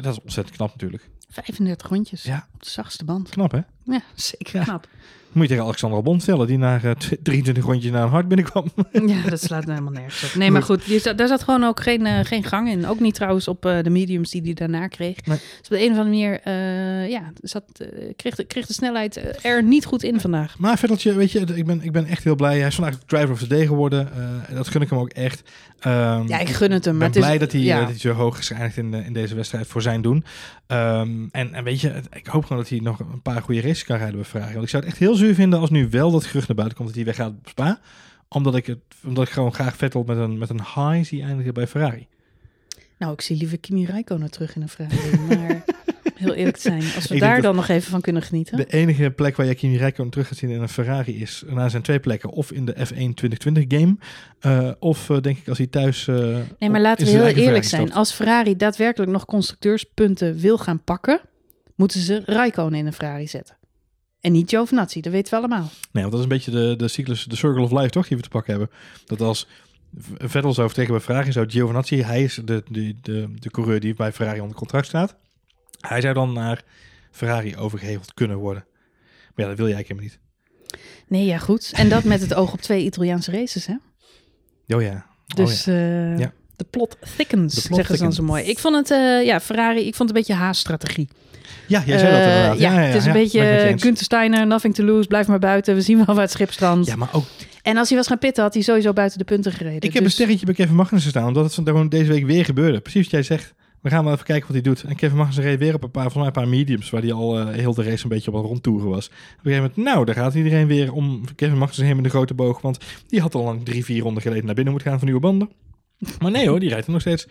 Speaker 2: dat is ontzettend knap natuurlijk.
Speaker 1: 35 rondjes ja. op de zachtste band.
Speaker 2: Knap hè?
Speaker 1: Ja, zeker knap.
Speaker 2: Moet je tegen Alexander Albon stellen, die na uh, 23 rondjes naar een hart binnenkwam.
Speaker 1: Ja, dat slaat helemaal nergens op. Nee, maar goed, je, daar zat gewoon ook geen, uh, geen gang in. Ook niet trouwens op uh, de mediums die hij daarna kreeg. Nee. Dus op de een of andere manier ja, zat, kreeg, de, kreeg de snelheid er niet goed in vandaag.
Speaker 2: Maar Vetteltje, weet je, ik ben, ik ben echt heel blij. Hij is vandaag driver of the day geworden. dat gun ik hem ook echt.
Speaker 1: Um, ja, ik gun het hem.
Speaker 2: Ik ben blij is, dat, hij, ja. dat hij zo hoog is geëindigd in, in deze wedstrijd voor zijn doen. Um, en, en weet je, ik hoop gewoon dat hij nog een paar goede races kan rijden bij Ferrari. Want ik zou het echt heel zuur vinden als nu wel dat gerucht naar buiten komt dat hij weggaat op Spa. Omdat ik, het, omdat ik gewoon graag Vettel met een, met een high zie eindigen bij Ferrari.
Speaker 1: Nou, ik zie liever Kimi Räikkönen terug in een Ferrari. maar heel eerlijk te zijn, als we daar dan nog even van kunnen genieten.
Speaker 2: De enige plek waar je Kimi Räikkönen terug gaat zien in een Ferrari is, na zijn twee plekken, of in de F1 2020 game, uh, of uh, denk ik als hij thuis. Uh,
Speaker 1: nee, maar laten we heel eerlijk zijn. Als Ferrari daadwerkelijk nog constructeurspunten wil gaan pakken, moeten ze Räikkönen in een Ferrari zetten. En niet Giovinazzi, dat weten we allemaal.
Speaker 2: Nee, want dat is een beetje de, de cyclus, de circle of life toch, die we te pakken hebben. Dat als Vettel zou vertrekken bij Ferrari, zou Giovinazzi, hij is de, de, de, de coureur die bij Ferrari onder contract staat. Hij zou dan naar Ferrari overgeheveld kunnen worden. Maar ja, dat wil jij helemaal niet.
Speaker 1: Nee, ja, goed. En dat met het oog op twee Italiaanse races, hè?
Speaker 2: Oh ja. Oh
Speaker 1: dus ja. Uh, ja. de plot thickens, de plot zeggen thickens. ze dan zo mooi. Ik vond het, uh, ja, Ferrari, ik vond het een beetje haaststrategie.
Speaker 2: Ja, jij zei dat
Speaker 1: uh,
Speaker 2: inderdaad.
Speaker 1: Ja, ja, ja, het is een beetje Gunther Steiner, nothing to lose, blijf maar buiten. We zien wel waar het schip strandt.
Speaker 2: Ja, maar ook...
Speaker 1: En als hij was gaan pitten, had hij sowieso buiten de punten gereden.
Speaker 2: Ik heb dus... een sterretje bij Kevin Magnussen staan, omdat het gewoon deze week weer gebeurde. Precies wat jij zegt. We gaan wel even kijken wat hij doet. En Kevin Magnussen reed weer op een paar, volgens mij een paar mediums, waar hij al uh, heel de race een beetje op een rondtoeren was. Op een gegeven moment, nou, daar gaat iedereen weer om Kevin Magnussen heen met de grote boog, want die had al lang drie, vier ronden geleden naar binnen moeten gaan van nieuwe banden. Maar nee hoor, die rijdt er nog steeds.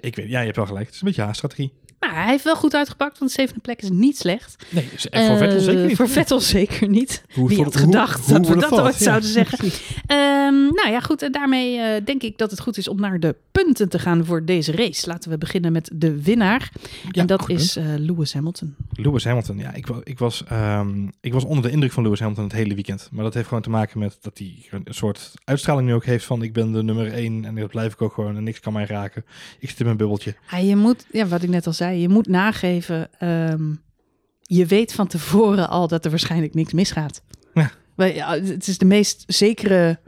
Speaker 2: Ik weet, ja, je hebt wel gelijk. Het is een beetje haaststrategie.
Speaker 1: Nou, hij heeft wel goed uitgepakt, want de zevende plek is niet slecht.
Speaker 2: Nee, voor uh, Vettel zeker niet.
Speaker 1: Voor Vettel zeker niet. Hoe Wie had gedacht hoe, dat we dat ooit ja. zouden zeggen. Um, nou ja, goed. En daarmee uh, denk ik dat het goed is om naar de punten te gaan voor deze race. Laten we beginnen met de winnaar. Ja, en dat is uh, Lewis Hamilton.
Speaker 2: Lewis Hamilton, ja. Ik, ik, was, um, ik was onder de indruk van Lewis Hamilton het hele weekend. Maar dat heeft gewoon te maken met dat hij een soort uitstraling nu ook heeft van ik ben de nummer één en dat blijf ik ook gewoon en niks kan mij raken. Ik zit in mijn bubbeltje.
Speaker 1: Ja, je moet, ja, wat ik net al zei, je moet nageven. Um, je weet van tevoren al dat er waarschijnlijk niks misgaat. Ja. Het is de meest zekere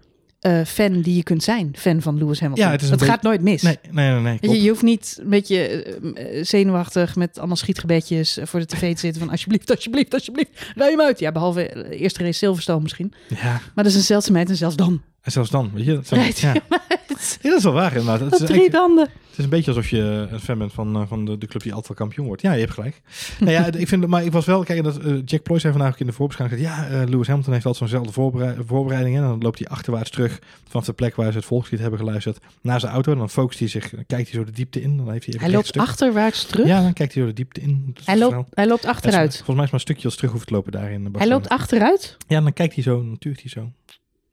Speaker 1: uh, fan die je kunt zijn. Fan van Lewis Hamilton. Ja, het, gaat nooit mis.
Speaker 2: Nee, nee, nee. nee
Speaker 1: je, je, hoeft niet een beetje uh, zenuwachtig met allemaal schietgebedjes voor de tv te zitten van alsjeblieft, alsjeblieft, alsjeblieft, rij hem uit. Ja, behalve de eerste race Silverstone misschien.
Speaker 2: Ja.
Speaker 1: Maar dat is een zeldzaamheid en zelfs dan.
Speaker 2: En zelfs dan, weet je. Dat, zijn, ja. ja. dat is wel waar inderdaad.
Speaker 1: Het is drie banden.
Speaker 2: Het is een beetje alsof je een fan bent van, uh, van de, de club die altijd kampioen wordt. Ja, je hebt gelijk. nou ja, ik vind, maar ik was wel, kijk, dat uh, Jack Ploy zei vandaag ook in de voorbeschouwing. Ja, uh, Lewis Hamilton heeft altijd zo'nzelfde voorberei voorbereiding. En dan loopt hij achterwaarts terug vanaf de plek waar ze het volkslied hebben geluisterd naar zijn auto. En dan focust hij zich, dan kijkt hij zo de diepte in. Dan heeft hij,
Speaker 1: hij loopt achterwaarts terug?
Speaker 2: Ja, dan kijkt hij zo de diepte in.
Speaker 1: Hij loopt, hij loopt achteruit?
Speaker 2: volgens mij is maar een stukje als terug hoeft te lopen daarin.
Speaker 1: Hij loopt achteruit?
Speaker 2: Ja, dan kijkt hij zo, dan tuurt hij zo.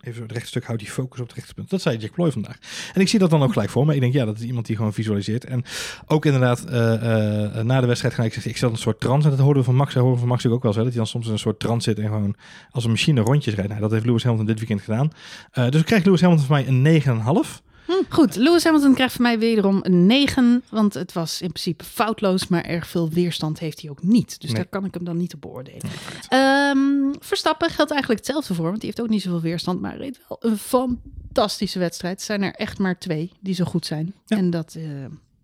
Speaker 2: Even het rechtstuk houdt die focus op het rechtspunt. Dat zei Jack Ploy vandaag. En ik zie dat dan ook gelijk voor me. Ik denk, ja, dat is iemand die gewoon visualiseert. En ook inderdaad, uh, uh, na de wedstrijd ga ik zeggen, ik zat een soort trance. En dat hoorden we van Max. Dat horen van Max ook wel zo. Dat hij dan soms in een soort trance zit en gewoon als een machine rondjes rijdt. Nou, dat heeft Lewis Hamilton dit weekend gedaan. Dus ik Lewis Hamilton van mij een 9,5.
Speaker 1: Hm, goed, Lewis Hamilton krijgt van mij wederom een 9. Want het was in principe foutloos, maar erg veel weerstand heeft hij ook niet. Dus nee. daar kan ik hem dan niet op beoordelen. Um, Ehm, Verstappen geldt eigenlijk hetzelfde voor, want die heeft ook niet zoveel weerstand, maar reed wel een fantastische wedstrijd. Er zijn er echt maar twee die zo goed zijn.
Speaker 2: Ja.
Speaker 1: En dat eh,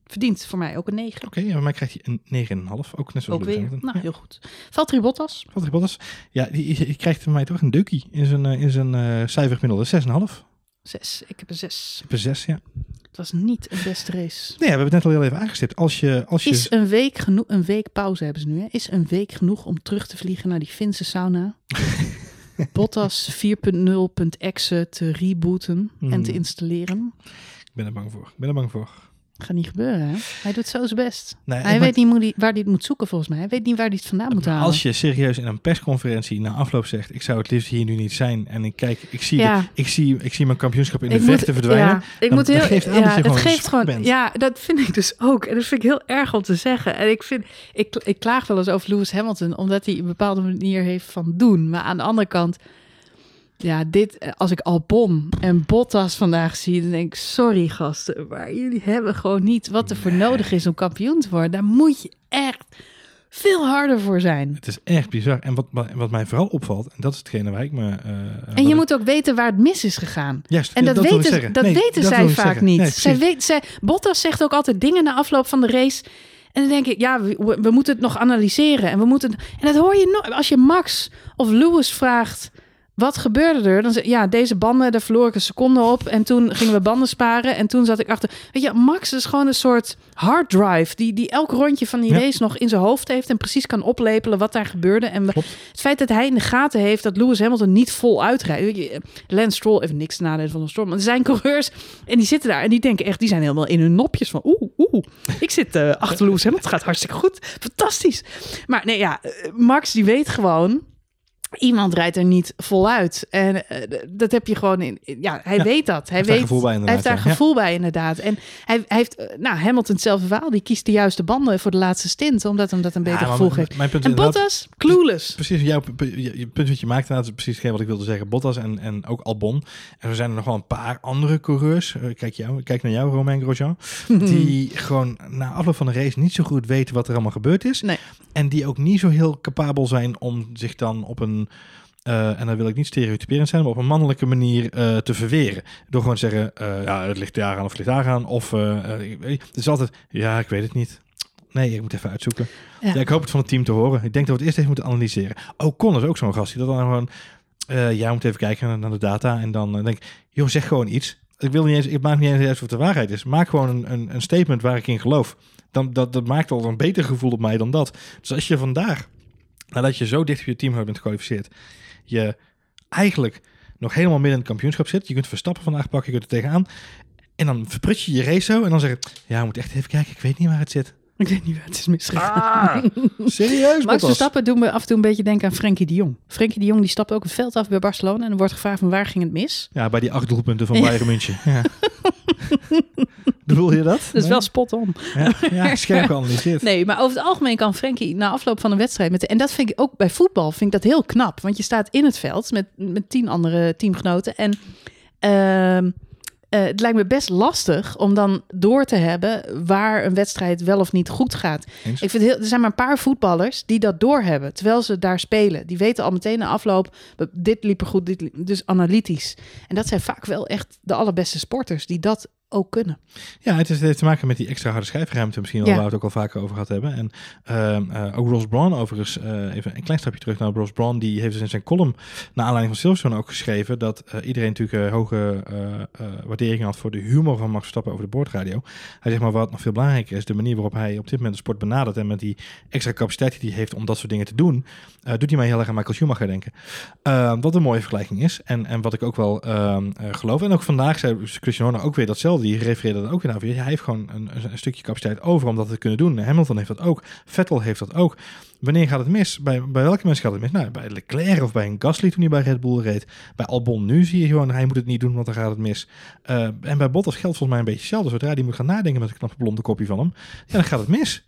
Speaker 1: verdient voor mij ook een 9.
Speaker 2: Oké, ja, bij mij krijgt hij een 9,5. Ook net zoals
Speaker 1: Ook weer. Nou, heel goed. Valtteri Bottas.
Speaker 2: Valtteri Bottas, ja, die, die krijgt van mij toch een deukie in zijn, eh, in zijn eh cijfergemiddelde. 6,5.
Speaker 1: 6. Ik heb een 6.
Speaker 2: Per 6, ja.
Speaker 1: Het was niet een beste race.
Speaker 2: Nee, we hebben het net al heel even aangestipt. Als je, als je
Speaker 1: Is een week genoeg? Een week pauze hebben ze nu. Hè? Is een week genoeg om terug te vliegen naar die Finse sauna? Bottas 4.0.exe te rebooten en te
Speaker 2: Hmm.
Speaker 1: installeren.
Speaker 2: Ik ben er bang voor. Ik ben er bang voor.
Speaker 1: Gaat niet gebeuren, hè? Hij doet zo zijn best.
Speaker 2: Nee,
Speaker 1: hij weet niet waar hij het moet zoeken, volgens mij. Hij weet niet waar hij het vandaan moet halen.
Speaker 2: Als je serieus in een persconferentie na afloop zegt: Ik zou het liefst hier nu niet zijn. En ik kijk, ik zie,
Speaker 1: Ja.
Speaker 2: de- ik zie, ik zie mijn kampioenschap in de vechten
Speaker 1: moet-
Speaker 2: verdwijnen.
Speaker 1: Ja, ik
Speaker 2: Dan-
Speaker 1: moet
Speaker 2: dat
Speaker 1: heel,
Speaker 2: geeft aan
Speaker 1: ja,
Speaker 2: dat je
Speaker 1: het geeft gewoon.
Speaker 2: bent.
Speaker 1: Ja, dat vind ik dus ook. En dat vind ik heel erg om te zeggen. En ik vind, ik, ik klaag wel eens over Lewis Hamilton, omdat hij een bepaalde manier heeft van doen. Maar aan de andere kant, ja, dit, eh, als ik Albon en Bottas vandaag zie, dan denk ik, sorry gasten, maar jullie hebben gewoon niet wat er voor nodig is om kampioen te worden. Daar moet je echt veel harder voor zijn.
Speaker 2: Het is echt bizar. En wat, wat mij vooral opvalt, en dat is hetgene waar ik me. eh,
Speaker 1: En
Speaker 2: wat
Speaker 1: je
Speaker 2: ik-
Speaker 1: moet ook weten waar het mis is gegaan.
Speaker 2: Juist,
Speaker 1: En
Speaker 2: ja,
Speaker 1: dat, weten, dat
Speaker 2: Nee,
Speaker 1: weten
Speaker 2: dat
Speaker 1: zij vaak niet.
Speaker 2: Nee,
Speaker 1: zij weet, zij, Bottas zegt ook altijd dingen na afloop van de race. En dan denk ik, ja, we, we moeten het nog analyseren. En, we moeten, en dat hoor je nooit. Als je Max of Lewis vraagt, wat gebeurde er? Dan zeg ja, deze banden, daar verloor ik een seconde op. En toen gingen we banden sparen. En toen zat ik achter. Weet je, Max is gewoon een soort hard drive. Die, die elk rondje van die
Speaker 2: Ja.
Speaker 1: race nog in zijn hoofd heeft. En precies kan oplepelen wat daar gebeurde. En we- het feit dat hij in de gaten heeft dat Lewis Hamilton niet vol uitrijdt. Lance Stroll, even niks te nadelen van de storm. Maar er zijn coureurs en die zitten daar en die denken echt, die zijn helemaal in hun nopjes van oeh, oeh. Ik zit eh, achter Lewis Hamilton, het gaat hartstikke goed. Fantastisch. Maar nee, ja, eh, Max die weet gewoon, iemand rijdt er niet voluit. En eh, dat heb je gewoon in, ja, hij
Speaker 2: Ja,
Speaker 1: weet dat. Hij
Speaker 2: heeft daar
Speaker 1: weet,
Speaker 2: gevoel bij inderdaad,
Speaker 1: heeft daar
Speaker 2: ja.
Speaker 1: gevoel bij inderdaad. En hij, hij heeft, eh, nou, Hamilton hetzelfde verhaal. Die kiest de juiste banden voor de laatste stint, omdat hem dat een beter
Speaker 2: Ja,
Speaker 1: gevoel
Speaker 2: mijn-
Speaker 1: geeft. En Bottas, clueless.
Speaker 2: Precies, jouw je, punt wat je maakt, inderdaad, is precies hetgeen wat ik wilde zeggen. Bottas en, en ook Albon. En er zijn er nog wel een paar andere coureurs. eh, Kijk, jou, kijk naar jou, Romain Grosjean. Die gewoon na afloop van de race niet zo goed weten wat er allemaal gebeurd is.
Speaker 1: Nee.
Speaker 2: En die ook niet zo heel capabel zijn om zich dan op een... eh, en dan wil ik niet stereotyperend zijn, maar op een mannelijke manier eh, te verweren. Door gewoon te zeggen, eh, ja, het ligt daar aan of het ligt daar aan. Of het is altijd, ja, ik weet het niet. Nee, ik moet even uitzoeken.
Speaker 1: Ja.
Speaker 2: Ja. ik hoop het van het team te horen. Ik denk dat we het eerst even moeten analyseren. Ocon is ook zo'n gast die dat dan gewoon... jij moet even kijken naar de data en dan denk ik... joh, zeg gewoon iets. Ik wil niet eens, ik maak niet eens uit of het de waarheid is. Maak gewoon een, een, een statement waar ik in geloof. Dan, dat, dat maakt al een beter gevoel op mij dan dat. Dus als je vandaag, nadat je zo dicht bij je team bent gekwalificeerd... je eigenlijk nog helemaal midden in het kampioenschap zit... je kunt Verstappen vandaag pakken, je kunt er tegenaan... en dan verprut je je race zo en dan zeg je... ja, we moeten echt even kijken, ik weet niet waar het zit.
Speaker 1: Ik weet niet waar het is misgegaan.
Speaker 2: Ah, serieus,
Speaker 1: Max? Verstappen doen me af en toe een beetje denken aan Frenkie de Jong. Frenkie de Jong die stapt ook het veld af bij Barcelona en dan wordt gevraagd van waar ging het mis.
Speaker 2: Ja, bij die acht doelpunten van Bayern München. Ja. Bedoel je dat?
Speaker 1: Dat is wel spot on.
Speaker 2: Ja, ja scherp geanalyseerd.
Speaker 1: Nee, maar over het algemeen kan Frenkie na afloop van een wedstrijd met en dat vind ik ook bij voetbal vind ik dat heel knap, want je staat in het veld met met tien andere teamgenoten en ehm, eh, het lijkt me best lastig om dan door te hebben waar een wedstrijd wel of niet goed gaat.
Speaker 2: Eens.
Speaker 1: Ik vind heel, er zijn maar een paar voetballers die dat doorhebben terwijl ze daar spelen. Die weten al meteen na afloop, dit liep er goed, dit liep, dus analytisch. En dat zijn vaak wel echt de allerbeste sporters die dat ook kunnen.
Speaker 2: Ja, het, is, het heeft te maken met die extra harde schijfruimte misschien
Speaker 1: Ja.
Speaker 2: waar we het ook al vaker over gehad hebben. En ehm, eh, ook Ross Braun overigens, eh, even een klein stapje terug naar Ross Braun, die heeft dus in zijn column, naar aanleiding van Silverstone ook geschreven, dat eh, iedereen natuurlijk hoge waardering had voor de humor van Max Verstappen over de boordradio. Hij zegt maar wat nog veel belangrijker is, de manier waarop hij op dit moment de sport benadert en met die extra capaciteit die hij heeft om dat soort dingen te doen, doet hij mij heel erg aan Michael Schumacher denken. Eh, wat een mooie vergelijking is. En, en wat ik ook wel ehm, eh, geloof. En ook vandaag zei Christian Horner ook weer datzelfde. Die refereerde dat ook weer naar. Hij heeft gewoon een, een, stukje capaciteit over om dat te kunnen doen. Hamilton heeft dat ook. Vettel heeft dat ook. Wanneer gaat het mis? Bij, bij welke mensen gaat het mis? Nou, bij Leclerc of bij een Gasly toen hij bij Red Bull reed. Bij Albon nu zie je gewoon, hij moet het niet doen, want dan gaat het mis. Eh, en bij Bottas geldt volgens mij een beetje hetzelfde. Zodra hij moet gaan nadenken met een knappe blonde kopje van hem, ja, dan gaat het mis.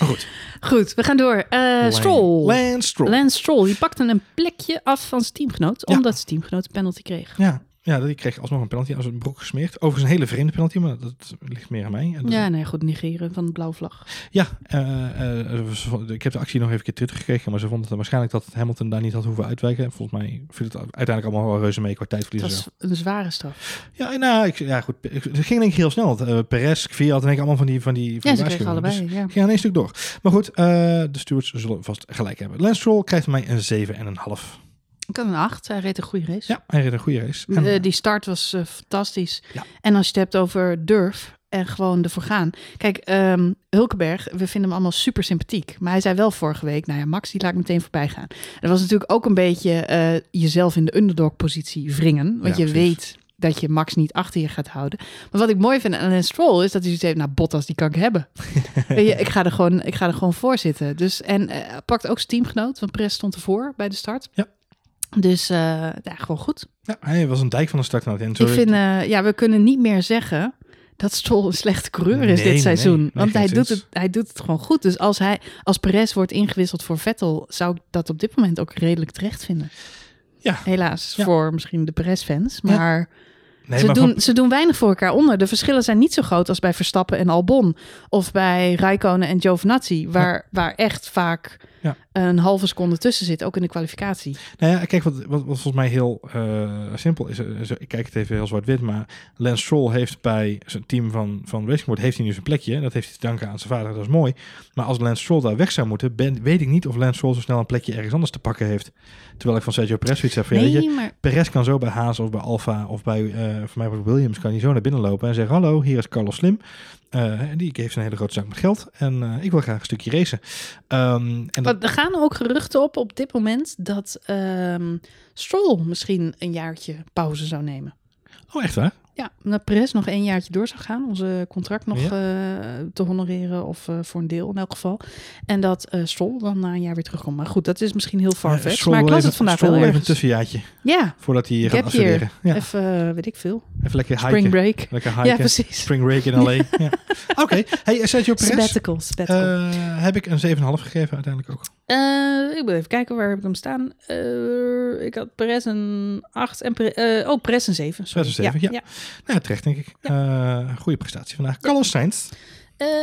Speaker 2: Goed.
Speaker 1: Goed, we gaan door. Eh Stroll.
Speaker 2: Lance Stroll.
Speaker 1: Lance Stroll, die pakte een plekje af van zijn teamgenoot,
Speaker 2: Ja.
Speaker 1: omdat zijn teamgenoot een penalty kreeg.
Speaker 2: Ja, Ja, die kreeg alsnog een penalty als een broek gesmeerd. Overigens een hele vreemde penalty, maar dat ligt meer aan mij. En
Speaker 1: Ja, nee, goed, negeren van de blauwe vlag.
Speaker 2: Ja, eh, eh, ik heb de actie nog even keer teruggekregen, maar ze vonden het waarschijnlijk dat Hamilton daar niet had hoeven uitwijken. Volgens mij viel het uiteindelijk allemaal wel reuze mee qua tijdverlies.
Speaker 1: Dat
Speaker 2: en
Speaker 1: is een zware straf.
Speaker 2: Ja, ja, ik, ja, goed. ik- Het ging denk ik heel snel. Uh, Perez, Kvyat en denk ik allemaal van die van die. Van
Speaker 1: Ja,
Speaker 2: die
Speaker 1: ze kregen allebei. Ja.
Speaker 2: Dus ik ga een stuk door. Maar goed, de stewards zullen vast gelijk hebben. Lance Stroll krijgt van mij een 7 en een half.
Speaker 1: Ik had een 8. Hij reed een goede race.
Speaker 2: Ja, hij reed een goede race. En,
Speaker 1: die start was eh, fantastisch.
Speaker 2: Ja.
Speaker 1: En als je het hebt over durf en gewoon ervoor gaan. Kijk, ehm, Hulkenberg, we vinden hem allemaal super sympathiek. Maar hij zei wel vorige week, nou ja, Max, die laat ik meteen voorbij gaan. Dat was natuurlijk ook een beetje eh, jezelf in de underdog-positie wringen. Want
Speaker 2: Ja,
Speaker 1: je
Speaker 2: precies.
Speaker 1: weet dat je Max niet achter je gaat houden. Maar wat ik mooi vind aan Lance Stroll is dat hij zoiets heeft, nou, Bottas, die kan ik hebben. Ik, ga er gewoon, ik ga er gewoon voor zitten. Dus, en eh, pakt ook zijn teamgenoot, want Perez stond ervoor bij de start.
Speaker 2: Ja.
Speaker 1: Dus eh, ja, gewoon goed.
Speaker 2: ja, hij was een dijk van de start naar het eind.
Speaker 1: Ik vind, eh, ja, we kunnen niet meer zeggen dat Stroll een slechte coureur is
Speaker 2: Nee,
Speaker 1: dit
Speaker 2: nee,
Speaker 1: seizoen.
Speaker 2: nee,
Speaker 1: want hij doet, het, hij doet het gewoon goed. Dus als hij als Perez wordt ingewisseld voor Vettel, zou ik dat op dit moment ook redelijk terecht vinden.
Speaker 2: Ja.
Speaker 1: Helaas
Speaker 2: Ja.
Speaker 1: voor misschien de Perez-fans. Maar, ze,
Speaker 2: maar
Speaker 1: doen,
Speaker 2: van-
Speaker 1: ze doen weinig voor elkaar onder. De verschillen zijn niet zo groot als bij Verstappen en Albon. Of bij Raikkonen en Giovinazzi. Waar, waar echt vaak
Speaker 2: Ja.
Speaker 1: een halve seconde tussen zit. Ook in de kwalificatie.
Speaker 2: Nou ja, kijk, wat, wat, wat volgens mij heel eh, simpel is. eh, ik kijk het even heel zwart-wit, maar Lance Stroll heeft bij zijn team van, van heeft hij nu zijn plekje. Dat heeft hij te danken aan zijn vader, dat is mooi. Maar als Lance Stroll daar weg zou moeten, ben, weet ik niet of Lance Stroll zo snel een plekje ergens anders te pakken heeft. Terwijl ik van Sergio Perez zoiets heb van, je,
Speaker 1: Nee, maar
Speaker 2: Perez kan zo bij Haas of bij Alfa of bij, eh voor mij bij Williams, kan hij zo naar binnen lopen en zeggen, hallo, hier is Carlos Slim. Eh, die heeft een hele grote zak met geld en eh, ik wil graag een stukje racen. Ehm, en dat,
Speaker 1: er gaan ook geruchten op op dit moment dat ehm Stroll misschien een jaartje pauze zou nemen.
Speaker 2: oh, echt waar?
Speaker 1: Ja, dat Perez nog een jaartje door zou gaan, onze contract nog eh, te honoreren of eh, voor een deel in elk geval. En dat eh Stroll dan na een jaar weer terugkomt. Maar goed, dat is misschien heel farfetched, maar ik las
Speaker 2: even-
Speaker 1: het vandaag wel
Speaker 2: even een tussenjaartje
Speaker 1: Ja,
Speaker 2: voordat hij hier gaat afstuderen. Ja,
Speaker 1: even, weet ik veel,
Speaker 2: even lekker
Speaker 1: spring
Speaker 2: hiken.
Speaker 1: break.
Speaker 2: Lekker
Speaker 1: Ja,
Speaker 2: hiken.
Speaker 1: precies.
Speaker 2: Spring break in LA. ja. Oké, hey, Sergio Perez
Speaker 1: Sabbatical, sabbatical.
Speaker 2: heb ik een 7,5 gegeven uiteindelijk ook.
Speaker 1: Eh, ik moet even kijken, waar heb ik hem staan? Eh, ik had Perez een 8 en eh, oh, Perez een 7. Sorry.
Speaker 2: Perez een zeven, ja. Nou, terecht denk ik. Eh goede prestatie vandaag. Carlos Sainz.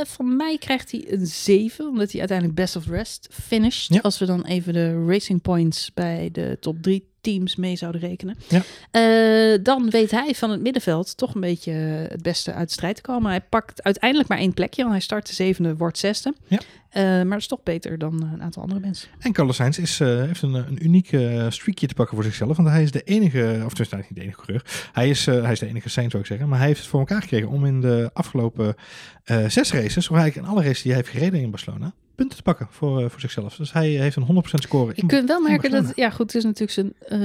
Speaker 1: Van mij krijgt hij een 7, omdat hij uiteindelijk best of rest finished.
Speaker 2: Ja.
Speaker 1: Als we dan even de racing points bij de top 3 teams mee zouden rekenen.
Speaker 2: Ja.
Speaker 1: Eh, dan weet hij van het middenveld toch een beetje het beste uit de strijd te komen. Hij pakt uiteindelijk maar één plekje, want hij start de zevende, wordt zesde.
Speaker 2: Ja.
Speaker 1: Eh, maar dat is toch beter dan een aantal andere mensen.
Speaker 2: En Carlos Sainz is, eh, heeft een, een uniek streakje te pakken voor zichzelf. Want hij is de enige, of tenminste niet de enige coureur. Hij is, hij is de enige Sainz zou ik zeggen. Maar hij heeft het voor elkaar gekregen om in de afgelopen zes races, of eigenlijk in alle races die hij heeft gereden in Barcelona, punten te pakken voor, eh, voor zichzelf. Dus hij heeft een 100% score.
Speaker 1: Je kunt wel merken dat, ja goed, het is natuurlijk zijn eh,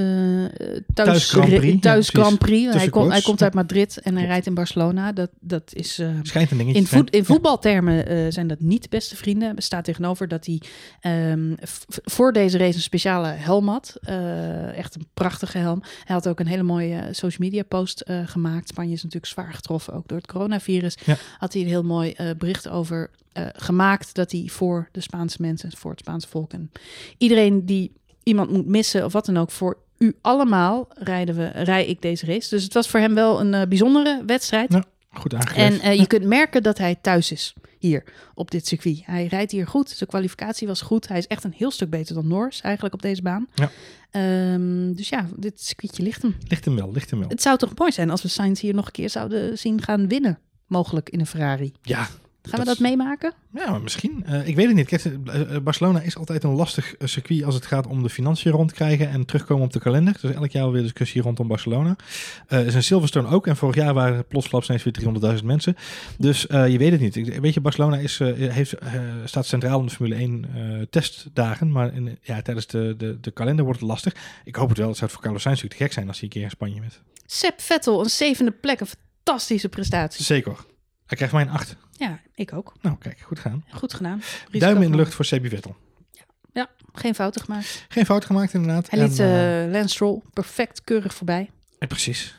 Speaker 1: thuis,
Speaker 2: Thuis Grand Prix,
Speaker 1: thuis. Grand Prix. Hij, komt hij komt uit Madrid en hij rijdt in Barcelona. Dat, dat is... eh,
Speaker 2: Schijnt een dingetje
Speaker 1: In, voet, in voetbaltermen eh, zijn dat niet beste vrienden. Er staat tegenover dat hij ehm, voor deze race een speciale helm had. Eh, echt een prachtige helm. Hij had ook een hele mooie eh, social media post eh, gemaakt. Spanje is natuurlijk zwaar getroffen, ook door het coronavirus.
Speaker 2: Ja.
Speaker 1: Had hij een heel mooi eh, bericht over eh, gemaakt dat hij voor de Spaanse mensen, voor het Spaanse volk en iedereen die iemand moet missen of wat dan ook, voor u allemaal rijden we, rij ik deze race. Dus het was voor hem wel een eh, bijzondere wedstrijd.
Speaker 2: Ja, Goed aangegeven.
Speaker 1: En eh, je kunt merken dat hij thuis is hier op dit circuit. Hij rijdt hier goed. Zijn kwalificatie was goed. Hij is echt een heel stuk beter dan Norris eigenlijk op deze baan.
Speaker 2: Ja.
Speaker 1: Ehm, dus ja, dit circuitje ligt hem.
Speaker 2: Ligt hem wel, ligt hem wel.
Speaker 1: Het zou toch mooi zijn als we Sainz hier nog een keer zouden zien gaan winnen. Mogelijk in een Ferrari.
Speaker 2: Ja,
Speaker 1: Gaan we
Speaker 2: Dat
Speaker 1: meemaken?
Speaker 2: Ja, maar misschien. Eh, ik weet het niet. Kijk, eh, eh, Barcelona is altijd een lastig circuit als het gaat om de financiën rondkrijgen en terugkomen op de kalender. Dus elk jaar weer discussie rondom Barcelona. Eh is een Silverstone ook. En vorig jaar waren plotsklaps ineens weer 300.000 mensen. Dus je weet het niet. Weet je, Barcelona is, heeft, staat centraal in de Formule 1 eh, testdagen. Maar in, ja, tijdens de, de, de kalender wordt het lastig. Ik hoop het wel. Het zou voor Carlos Sainz natuurlijk te gek zijn als hij een keer in Spanje met.
Speaker 1: Sepp Vettel, een zevende plek. Een fantastische prestatie.
Speaker 2: Zeker. Hij krijgt mij een 8.
Speaker 1: Ja, ik ook.
Speaker 2: Nou, kijk, goed gaan.
Speaker 1: Goed gedaan. Risico
Speaker 2: Duimen in de lucht voor Sebi Vettel.
Speaker 1: Geen fouten gemaakt.
Speaker 2: Geen fout gemaakt inderdaad.
Speaker 1: Hij liet
Speaker 2: En, eh,
Speaker 1: Lance Stroll perfect keurig voorbij.
Speaker 2: Eh, precies.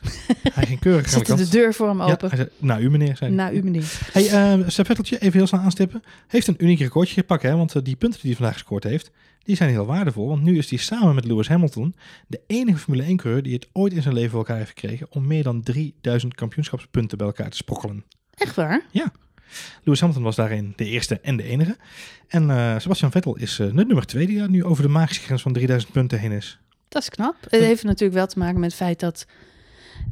Speaker 2: hij ging keurig aan de
Speaker 1: deur voor hem
Speaker 2: Ja,
Speaker 1: open.
Speaker 2: zei, nou, u meneer, zei hij.
Speaker 1: Na u, meneer.
Speaker 2: Hey, eh Sepp Vetteltje, even heel snel aanstippen. Heeft een uniek recordje gepakt, hè? Want die punten die hij vandaag gescoord heeft, die zijn heel waardevol. Want nu is hij samen met Lewis Hamilton de enige Formule 1-coureur die het ooit in zijn leven voor elkaar heeft gekregen om meer dan 3000 kampioenschapspunten bij elkaar te sprokkelen.
Speaker 1: Echt waar?
Speaker 2: Lewis Hamilton was daarin de eerste en de enige. En eh, Sebastian Vettel is de nummer twee die daar nu over de magische grens van 3000 punten heen is.
Speaker 1: Dat is knap. Het heeft natuurlijk wel te maken met het feit dat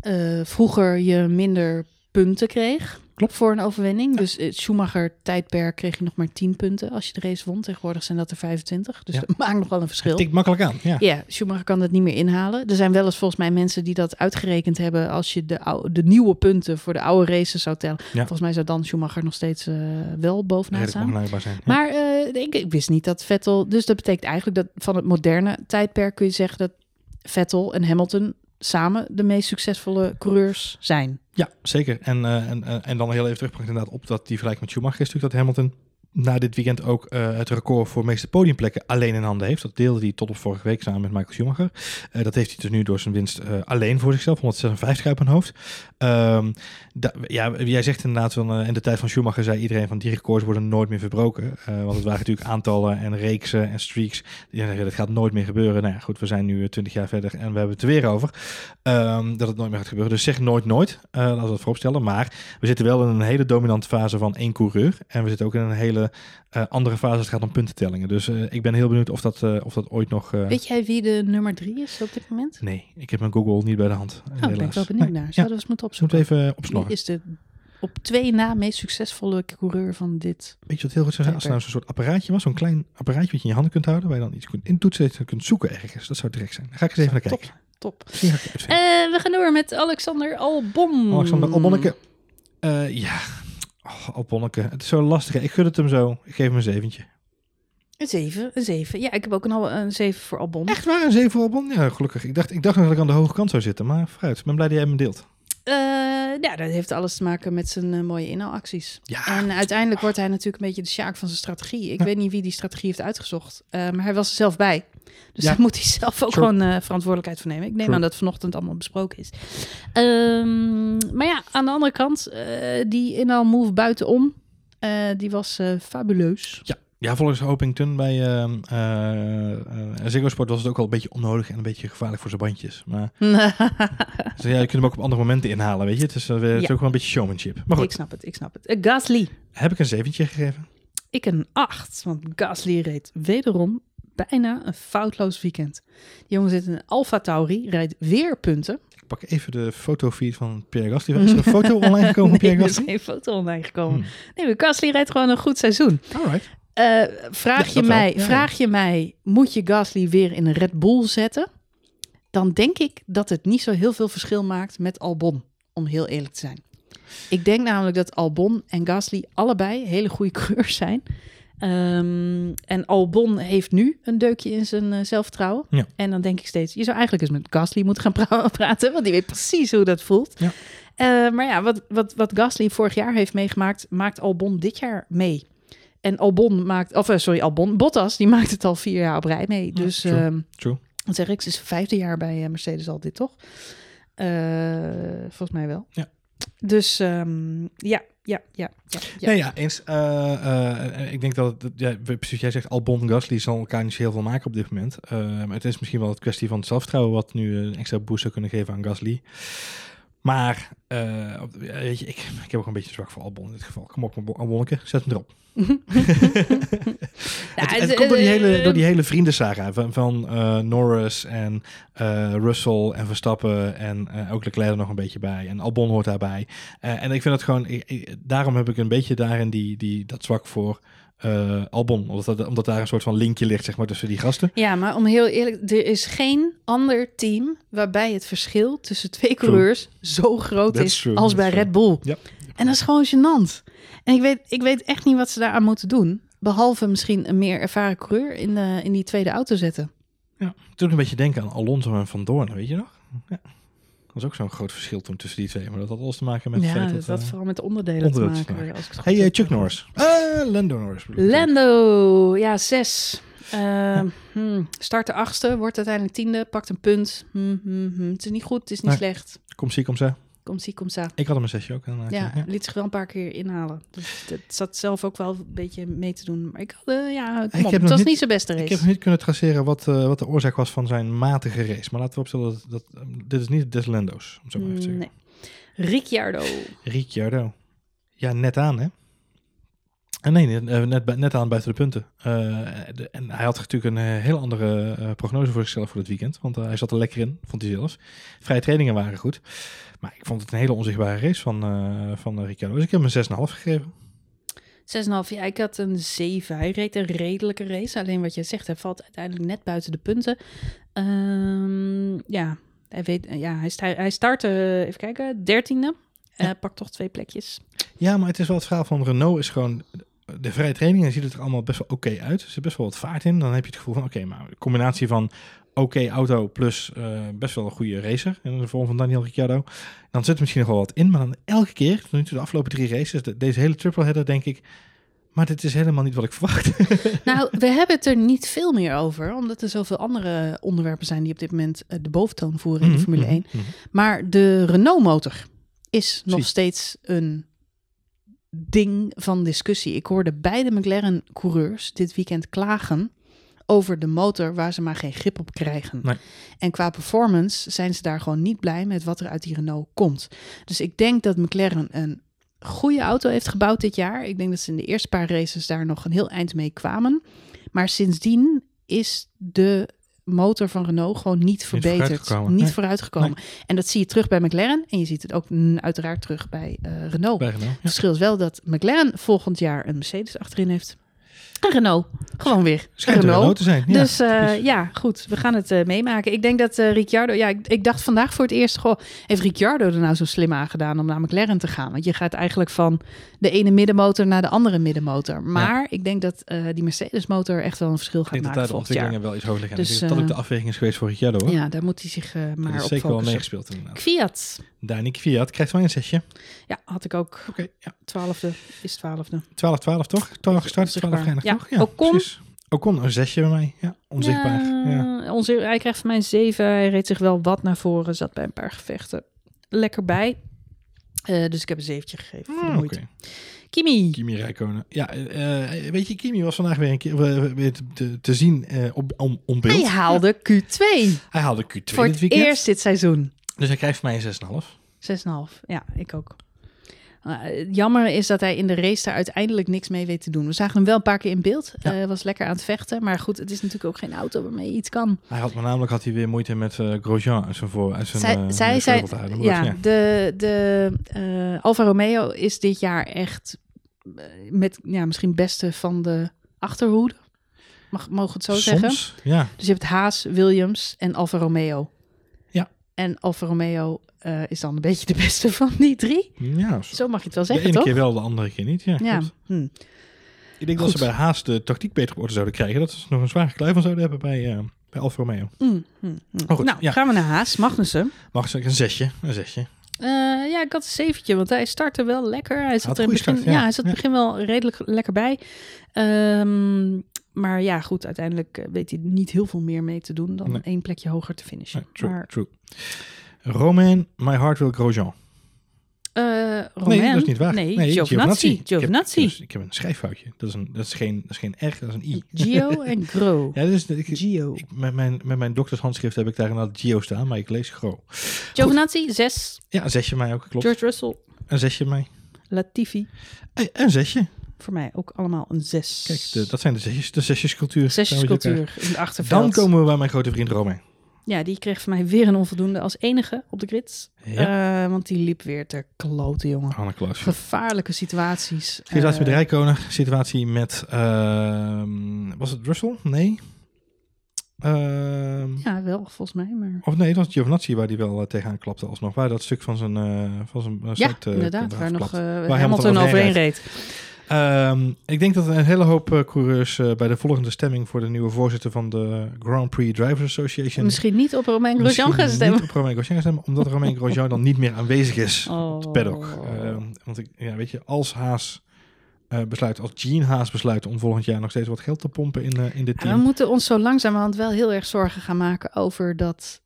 Speaker 1: eh, vroeger je minder punten kreeg.
Speaker 2: Klopt.
Speaker 1: Voor een overwinning. Dus het Schumacher-tijdperk kreeg je nog maar 10 punten als je de race won. Tegenwoordig zijn dat er 25. Dus
Speaker 2: Ja.
Speaker 1: dat maakt nog wel een verschil.
Speaker 2: Tikt makkelijk aan, ja.
Speaker 1: Ja, Schumacher kan dat niet meer inhalen. Er zijn wel eens volgens mij mensen die dat uitgerekend hebben als je de, oude, de nieuwe punten voor de oude races zou tellen. Volgens mij zou dan Schumacher nog steeds eh, wel bovenaan staan.
Speaker 2: zijn.
Speaker 1: Maar eh, ik, ik wist niet dat Vettel. Dus dat betekent eigenlijk dat van het moderne tijdperk kun je zeggen dat Vettel en Hamilton samen de meest succesvolle coureurs zijn.
Speaker 2: Ja, zeker. En, eh, en, eh, en dan heel even terugpakken inderdaad op dat die vergelijking met Schumacher is natuurlijk dat Hamilton na dit weekend ook eh, het record voor meeste podiumplekken alleen in handen heeft. Dat deelde hij tot op vorige week samen met Michael Schumacher. Eh, dat heeft hij dus nu door zijn winst eh, alleen voor zichzelf, 156 uit mijn hoofd. Da- ja, jij zegt inderdaad, in de tijd van Schumacher zei iedereen van die records worden nooit meer verbroken. Want het waren natuurlijk aantallen en reeksen en streaks. Die zeggen, dat gaat nooit meer gebeuren. Nou ja, goed, we zijn nu 20 jaar verder en we hebben het er weer over. Ehm, dat het nooit meer gaat gebeuren. Dus zeg nooit nooit, laten we dat vooropstellen. Maar we zitten wel in een hele dominante fase van één coureur. En we zitten ook in een hele eh, andere fase als het gaat om puntentellingen. Dus eh, ik ben heel benieuwd of dat, eh, of dat ooit nog...
Speaker 1: Weet jij wie de nummer drie is op dit moment?
Speaker 2: Nee, ik heb mijn Google niet bij de hand.
Speaker 1: Oh, daar ben ik
Speaker 2: helaas.
Speaker 1: wel benieuwd
Speaker 2: Nee,
Speaker 1: naar.
Speaker 2: Ja,
Speaker 1: Zouden we eens moeten opzoeken?
Speaker 2: we even
Speaker 1: Wie
Speaker 2: opsnorren.
Speaker 1: is de op twee na meest succesvolle coureur van dit?
Speaker 2: Weet je wat heel goed zou zijn? Als er nou zo'n soort apparaatje was, zo'n klein apparaatje wat je in je handen kunt houden, waar je dan iets kunt intoetsen en kunt zoeken ergens. Dat zou direct zijn. Daar ga ik eens even naar kijken.
Speaker 1: Top, top.
Speaker 2: Uitvinden.
Speaker 1: Eh, we gaan door met Alexander Albon.
Speaker 2: Alexander Albonneke. Ja, oh, Albonneke. Het is zo lastig. hè. Ik gun het hem zo. Ik geef hem een zeventje.
Speaker 1: Een zeven, een zeven. Ja, ik heb ook een, een zeven voor Albon.
Speaker 2: Echt waar, een zeven voor Albon? Ja, gelukkig. Ik dacht, ik dacht nog dat ik aan de hoge kant zou zitten, maar vooruit. Ik ben blij dat jij hem deelt.
Speaker 1: Eh, ja, dat heeft alles te maken met zijn eh, mooie inhaalacties.
Speaker 2: Ja,
Speaker 1: En uiteindelijk wordt hij natuurlijk een beetje de sjaak van zijn strategie. Ik
Speaker 2: Ja.
Speaker 1: weet niet wie die strategie heeft uitgezocht, eh, maar hij was er zelf bij. Dus
Speaker 2: Ja.
Speaker 1: daar moet hij zelf ook gewoon verantwoordelijkheid voor nemen. Ik neem aan dat vanochtend allemaal besproken is. Ehm, maar ja, aan de andere kant, die inhaalmove buitenom, die was fabuleus.
Speaker 2: ja volgens Hopington bij ehm eh, eh, Ziggo Sport was het ook al een beetje onnodig en een beetje gevaarlijk voor zijn bandjes. Maar dus, ja, je kunt hem ook op andere momenten inhalen, weet je. Het is, eh, het is
Speaker 1: Ja.
Speaker 2: ook wel een beetje showmanship. Maar goed,
Speaker 1: ik snap het, ik snap het. Gasly,
Speaker 2: heb ik een zeventje gegeven?
Speaker 1: ik een 8, want Gasly reed wederom bijna een foutloos weekend. Die jongen zit in een Alfa Tauri, rijdt weer punten.
Speaker 2: Ik pak even de fotofeed van Pierre Gasly. Is er een foto online gekomen
Speaker 1: nee,
Speaker 2: Pierre
Speaker 1: er is
Speaker 2: Gasly?
Speaker 1: geen foto online gekomen.
Speaker 2: Hmm.
Speaker 1: Nee, maar Gasly rijdt gewoon een goed seizoen.
Speaker 2: Alright.
Speaker 1: Eh, vraag,
Speaker 2: Ja,
Speaker 1: je mij,
Speaker 2: Ja,
Speaker 1: vraag je mij, moet je Gasly weer in een Red Bull zetten? Dan denk ik dat het niet zo heel veel verschil maakt met Albon, om heel eerlijk te zijn. Ik denk namelijk dat Albon en Gasly allebei hele goede coureurs zijn. Ehm, en Albon heeft nu een deukje in zijn eh, zelfvertrouwen.
Speaker 2: Ja.
Speaker 1: En dan denk ik steeds, je zou eigenlijk eens met Gasly moeten gaan pra- praten, want die weet precies hoe dat voelt.
Speaker 2: Ja.
Speaker 1: Eh, maar ja, wat, wat, wat Gasly vorig jaar heeft meegemaakt, maakt Albon dit jaar mee. En Albon maakt, of eh, sorry, Albon, Bottas, die maakt het al vier jaar op rij mee.
Speaker 2: Ja,
Speaker 1: Dus,
Speaker 2: true. True.
Speaker 1: wat zeg ik, ze is vijfde jaar bij eh, Mercedes al dit, toch? Eh, volgens mij wel.
Speaker 2: Ja.
Speaker 1: Dus ehm, ja, ja, ja, ja. ja.
Speaker 2: Nee, ja, eens. Ik denk dat, het- ja, precies, jij zegt Albon en Gasly zal elkaar niet zo heel veel maken op dit moment. Maar het is misschien wel het kwestie van het zelfvertrouwen wat nu een extra boost zou kunnen geven aan Gasly. Maar, eh, weet je, ik, ik heb ook een beetje zwak voor Albon in dit geval. Kom op, Albonneke, zet hem erop.
Speaker 1: Ja,
Speaker 2: het, het
Speaker 1: het-
Speaker 2: komt door die
Speaker 1: eh,
Speaker 2: hele, door die hele vriendensaga van, van eh, Norris en Russell en Verstappen en ook Leclerc er nog een beetje bij. En Albon hoort daarbij. En ik vind het gewoon, ik- ik- daarom heb ik een beetje daarin die, die, dat zwak voor eh, Albon. Omdat, dat, omdat daar een soort van linkje ligt zeg maar, tussen die gasten.
Speaker 1: Ja, maar om heel eerlijk, er is geen ander team waarbij het verschil tussen twee coureurs zo groot
Speaker 2: That's
Speaker 1: is
Speaker 2: true,
Speaker 1: als
Speaker 2: that's
Speaker 1: bij
Speaker 2: true.
Speaker 1: Red Bull.
Speaker 2: Ja.
Speaker 1: En dat is gewoon gênant. En ik weet, ik weet echt niet wat ze daaraan moeten doen. Behalve misschien een meer ervaren coureur in, de, in die tweede auto zetten.
Speaker 2: Ja. Doet een beetje denken aan Alonso en Van Doorn, weet je nog? Ja. Dat was ook zo'n groot verschil toen tussen die twee. Maar dat had alles te maken met het
Speaker 1: ja, dat
Speaker 2: eh,
Speaker 1: vooral met de onderdelen,
Speaker 2: onderdelen
Speaker 1: te
Speaker 2: te
Speaker 1: maken. Als ik het
Speaker 2: Hey, eh. Chuck Norris. Eh Lando Norris.
Speaker 1: Lando, ja, zes. Hmm, start de achtste, wordt uiteindelijk tiende, pakt een punt. Hmm, hmm, hmm. Het is niet goed, het is niet
Speaker 2: Nee.
Speaker 1: slecht.
Speaker 2: Kom zie, kom ze.
Speaker 1: Komt zie, komt za.
Speaker 2: Ik had hem een zesje ook.
Speaker 1: Ja,
Speaker 2: ja.
Speaker 1: liet zich wel een paar keer inhalen. Dus het zat zelf ook wel een beetje mee te doen. Maar ik had, eh, ja,
Speaker 2: Ik
Speaker 1: kom op, het was
Speaker 2: niet-
Speaker 1: niet zijn beste race.
Speaker 2: Ik heb niet kunnen traceren wat, eh, wat de oorzaak was van zijn matige race. Maar laten we opstellen dat, dat eh, dit is niet Deslendo's, om zo maar even te zeggen.
Speaker 1: Nee. Ricciardo.
Speaker 2: Ricciardo. Ja, net aan, hè? En nee, net, eh, net, aan buiten de punten. Eh, de- en hij had natuurlijk een eh, heel andere eh, prognose voor zichzelf voor dit weekend. Want eh, hij zat er lekker in, vond hij zelf. Vrije trainingen waren goed. Maar ik vond het een hele onzichtbare race van, eh van eh, Ricciardo. Dus ik heb hem een 6,5 gegeven.
Speaker 1: 6,5. Ja, ik had een 7. Hij reed een redelijke race. Alleen wat je zegt, hij valt uiteindelijk net buiten de punten. Ehm, ja, hij, weet, ja, hij, sta, hij start, eh, even kijken, dertiende. Eh
Speaker 2: Ja.
Speaker 1: pakt toch twee plekjes.
Speaker 2: Ja, maar het is wel het verhaal van Renault is gewoon... De vrije trainingen ziet het er allemaal best wel oké uit. Er zit best wel wat vaart in. Dan heb je het gevoel van, oké, maar een combinatie van oké auto plus eh, best wel een goede racer. In de vorm van Daniel Ricciardo. Dan zit er misschien nog wel wat in. Maar dan elke keer, tot nu toe de afgelopen drie races, de- deze hele triple header, denk ik... Maar dit is helemaal niet wat ik verwacht.
Speaker 1: Nou, we hebben het er niet veel meer over. Omdat er zoveel andere onderwerpen zijn die op dit moment eh, de boventoon voeren in de Formule 1.
Speaker 2: Mhm.
Speaker 1: Maar de Renault-motor is nog steeds een ding van discussie. Ik hoorde beide McLaren-coureurs dit weekend klagen over de motor waar ze maar geen grip op krijgen.
Speaker 2: Nee.
Speaker 1: En qua performance zijn ze daar gewoon niet blij met wat er uit die Renault komt. Dus ik denk dat McLaren een goede auto heeft gebouwd dit jaar. Ik denk dat ze in de eerste paar races daar nog een heel eind mee kwamen. Maar sindsdien is de motor van Renault gewoon niet verbeterd.
Speaker 2: vooruitgekomen.
Speaker 1: Niet
Speaker 2: Nee.
Speaker 1: vooruitgekomen. En dat zie je terug bij McLaren. En je ziet het ook uiteraard terug bij eh, Renault.
Speaker 2: Bij Renault,
Speaker 1: Het verschil is wel dat McLaren volgend jaar een Mercedes achterin heeft. En Renault. Gewoon weer.
Speaker 2: Schijnt een
Speaker 1: Renault.
Speaker 2: Renault te zijn. Ja,
Speaker 1: dus eh, ja, goed. We gaan het eh, meemaken. Ik denk dat eh, Ricciardo... Ja, ik, ik dacht vandaag voor het eerst... Goh, heeft Ricciardo er nou zo slim aan gedaan om naar McLaren te gaan? Want je gaat eigenlijk van de ene middenmotor naar de andere middenmotor. Maar ik denk dat die Mercedes-motor echt wel een verschil
Speaker 2: ik
Speaker 1: gaat
Speaker 2: denk dat daar
Speaker 1: maken
Speaker 2: de
Speaker 1: jaar.
Speaker 2: wel iets hoger liggen.
Speaker 1: Dus,
Speaker 2: ik dat ook de afweging is geweest voor Ricciardo. Hoor.
Speaker 1: Ja, daar moet hij zich
Speaker 2: dat
Speaker 1: maar
Speaker 2: is
Speaker 1: op
Speaker 2: zeker wel meegespeeld inderdaad.
Speaker 1: Fiat.
Speaker 2: Dani Kvyat krijgt wel een zesje.
Speaker 1: Ja, had ik ook.
Speaker 2: Oké, ja.
Speaker 1: Twaalfde is twaalfde.
Speaker 2: 12, 12 toch? 12 gestart, 12
Speaker 1: Onzichtbaar.
Speaker 2: geëindigd
Speaker 1: Ja,
Speaker 2: toch?
Speaker 1: Ocon.
Speaker 2: precies. Ocon een zesje bij mij. Ja, onzichtbaar. Ja.
Speaker 1: Ja, hij krijgt van mij een 7. Hij reed zich wel wat naar voren. Zat bij een paar gevechten. Lekker bij. Eh, dus ik heb een zeventje gegeven.
Speaker 2: Ah. Oké,
Speaker 1: Kimi.
Speaker 2: Kimi Räikkönen. Ja, eh, eh, weet je, Kimi was vandaag weer een keer weer te, te, zien op, om, om beeld.
Speaker 1: Hij haalde Q2
Speaker 2: Hij haalde Q2
Speaker 1: voor
Speaker 2: dit
Speaker 1: het
Speaker 2: weekend.
Speaker 1: eerst dit seizoen. 6,5.
Speaker 2: Dus hij krijgt van mij een 6,5.
Speaker 1: Ja, ik ook. Eh, jammer is dat hij in de race daar uiteindelijk niks mee weet te doen. We zagen hem wel een paar keer in beeld.
Speaker 2: Ja.
Speaker 1: Eh, was lekker aan het vechten. Maar goed, het is natuurlijk ook geen auto waarmee je iets kan.
Speaker 2: Hij had maar namelijk had hij weer moeite met eh, Grosjean uit zijn voor uit zijn
Speaker 1: Zij, zij
Speaker 2: houden. Maar
Speaker 1: ja, de, de Alfa Romeo is dit jaar echt met ja, misschien beste van de achterhoede. Mag, mogen het zo zeggen?
Speaker 2: Soms, ja.
Speaker 1: Dus je hebt Haas, Williams en Alfa Romeo.
Speaker 2: Ja.
Speaker 1: En Alfa Romeo eh, is dan een beetje de beste van die drie.
Speaker 2: Ja,
Speaker 1: Zo mag je het wel
Speaker 2: de
Speaker 1: zeggen,
Speaker 2: ene
Speaker 1: toch?
Speaker 2: keer wel, de andere keer niet. Ja.
Speaker 1: Hm.
Speaker 2: Ik denk dat ze bij Haas de tactiek beter op orde zouden krijgen. Dat ze nog een zware klui van zouden hebben bij, eh, bij Alfa Romeo.
Speaker 1: Hm, hm, hm.
Speaker 2: Goed,
Speaker 1: nou,
Speaker 2: ja.
Speaker 1: gaan we naar Haas, Magnussen.
Speaker 2: Mag ik een zesje? Een zesje.
Speaker 1: Eh, ja, ik had een zeventje, want hij startte wel lekker. Hij zat
Speaker 2: Had
Speaker 1: er in begin,
Speaker 2: start,
Speaker 1: ja.
Speaker 2: ja.
Speaker 1: hij zat in het begin wel redelijk lekker bij. Ehm, maar ja, goed, uiteindelijk weet hij niet heel veel meer mee te doen dan
Speaker 2: Nee.
Speaker 1: één plekje hoger te finishen.
Speaker 2: Nee, true,
Speaker 1: Maar,
Speaker 2: true. Romain, my heart will Grosjean.
Speaker 1: eh,
Speaker 2: Nee,
Speaker 1: Romain?
Speaker 2: dat is niet waar.
Speaker 1: Nee, Giovinazzi.
Speaker 2: Ik heb-
Speaker 1: Giovinazzi.
Speaker 2: Ik heb, ik heb een schrijffoutje. Dat is, een, dat, is geen, dat is geen R, dat is een I.
Speaker 1: Gio en Gro.
Speaker 2: Ja, dus ik,
Speaker 1: Gio.
Speaker 2: ik, met, mijn, met mijn doktershandschrift heb ik daar inderdaad Gio staan, maar ik lees Gro.
Speaker 1: Giovinazzi, zes.
Speaker 2: Ja, een zesje mij ook, klopt.
Speaker 1: George Russell,
Speaker 2: Een zesje mij.
Speaker 1: Latifi.
Speaker 2: Eh, Een zesje.
Speaker 1: Voor mij ook allemaal een zes.
Speaker 2: Kijk, de, dat zijn de zesjes, de zesjescultuur.
Speaker 1: Zesjescultuur in de achterveld.
Speaker 2: Dan komen we bij mijn grote vriend Romain.
Speaker 1: Ja, die kreeg van mij weer een onvoldoende als enige op de grid.
Speaker 2: Ja.
Speaker 1: Eh, want die liep weer te kloten, jongen. Gevaarlijke situaties.
Speaker 2: Situatie met
Speaker 1: Eh,
Speaker 2: Rijkonen. Situatie met... was het Russell? Nee. Ehm,
Speaker 1: Ja, wel, volgens mij. Maar...
Speaker 2: Of nee, dat was Giovinazzi waar die wel eh, tegenaan klapte alsnog. Waar dat stuk van zijn, eh van zijn
Speaker 1: Ja, inderdaad. Waar nog eh
Speaker 2: Hamilton
Speaker 1: Hamilton
Speaker 2: overheen
Speaker 1: overheen reed.
Speaker 2: Ehm, ik denk dat een hele hoop eh, coureurs eh, bij de volgende stemming voor de nieuwe voorzitter van de Grand Prix Drivers Association...
Speaker 1: Misschien niet op Romain Grosjean gaan stemmen.
Speaker 2: Niet op Romain Grosjean gaan stemmen, omdat Romain Grosjean dan niet meer aanwezig is op de
Speaker 1: Oh.
Speaker 2: paddock. Ehm, want ik, ja, weet je, als Haas eh, besluit, als Gene Haas besluit om volgend jaar nog steeds wat geld te pompen in, eh, in dit
Speaker 1: Ja,
Speaker 2: team.
Speaker 1: we moeten ons zo langzamerhand wel heel erg zorgen gaan maken over dat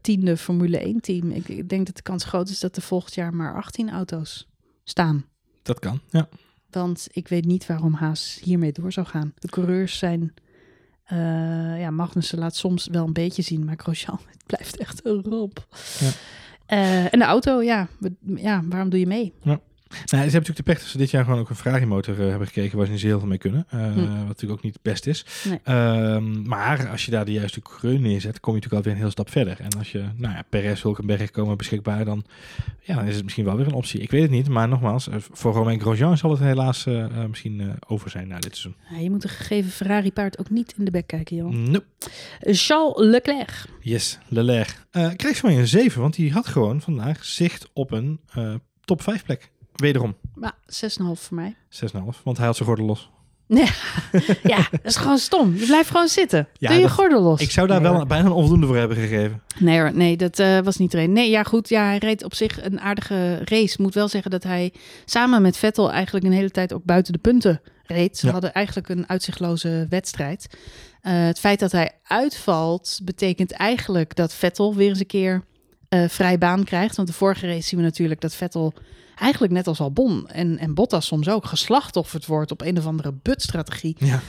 Speaker 1: tiende Formule 1 team. Ik, ik denk dat de kans groot is dat er volgend jaar maar 18 auto's staan.
Speaker 2: Dat kan, ja.
Speaker 1: Want ik weet niet waarom Haas hiermee door zou gaan. De coureurs zijn... eh, ja, Magnussen laat soms wel een beetje zien, maar Grosjean het blijft echt een romp.
Speaker 2: Ja.
Speaker 1: Eh, en de auto, ja, ja, waarom doe je mee?
Speaker 2: Nou, ze hebben natuurlijk de pech dat ze dit jaar gewoon ook een Ferrari motor eh, hebben gekregen waar ze niet zo heel veel mee kunnen. Eh,
Speaker 1: Hm.
Speaker 2: Wat natuurlijk ook niet het best is.
Speaker 1: Nee.
Speaker 2: Ehm, maar als je daar de juiste coureur neerzet, kom je natuurlijk alweer een heel stap verder. En als je, nou ja, Perez, Hulkenberg komen beschikbaar, dan, ja, dan is het misschien wel weer een optie. Ik weet het niet, maar nogmaals, eh, voor Romain Grosjean zal het helaas misschien over zijn na dit seizoen.
Speaker 1: Ja, je moet een gegeven Ferrari-paard ook niet in de bek kijken, joh.
Speaker 2: Nope.
Speaker 1: Charles Leclerc.
Speaker 2: Yes, Leclerc. Kreeg ze maar een 7, want die had gewoon vandaag zicht op een top 5 plek. Wederom,
Speaker 1: Maar 6,5 voor mij.
Speaker 2: 6,5, want hij had zijn gordel los.
Speaker 1: Ja, dat is gewoon stom. Je blijft gewoon zitten.
Speaker 2: Ja,
Speaker 1: Doe je
Speaker 2: dat-
Speaker 1: gordel los.
Speaker 2: Ik zou daar
Speaker 1: Nee,
Speaker 2: wel bijna een onvoldoende voor hebben gegeven.
Speaker 1: Nee hoor, nee, dat eh, was niet erin. Nee, ja goed, ja, hij reed op zich een aardige race. Moet wel zeggen dat hij samen met Vettel eigenlijk een hele tijd ook buiten de punten reed. Ze
Speaker 2: Ja.
Speaker 1: hadden eigenlijk een uitzichtloze wedstrijd. Eh, het feit dat hij uitvalt, betekent eigenlijk dat Vettel weer eens een keer eh vrij baan krijgt. Want de vorige race zien we natuurlijk dat Vettel eigenlijk net als Albon en, en Bottas soms ook geslachtofferd wordt op een of andere butstrategie.
Speaker 2: Ja.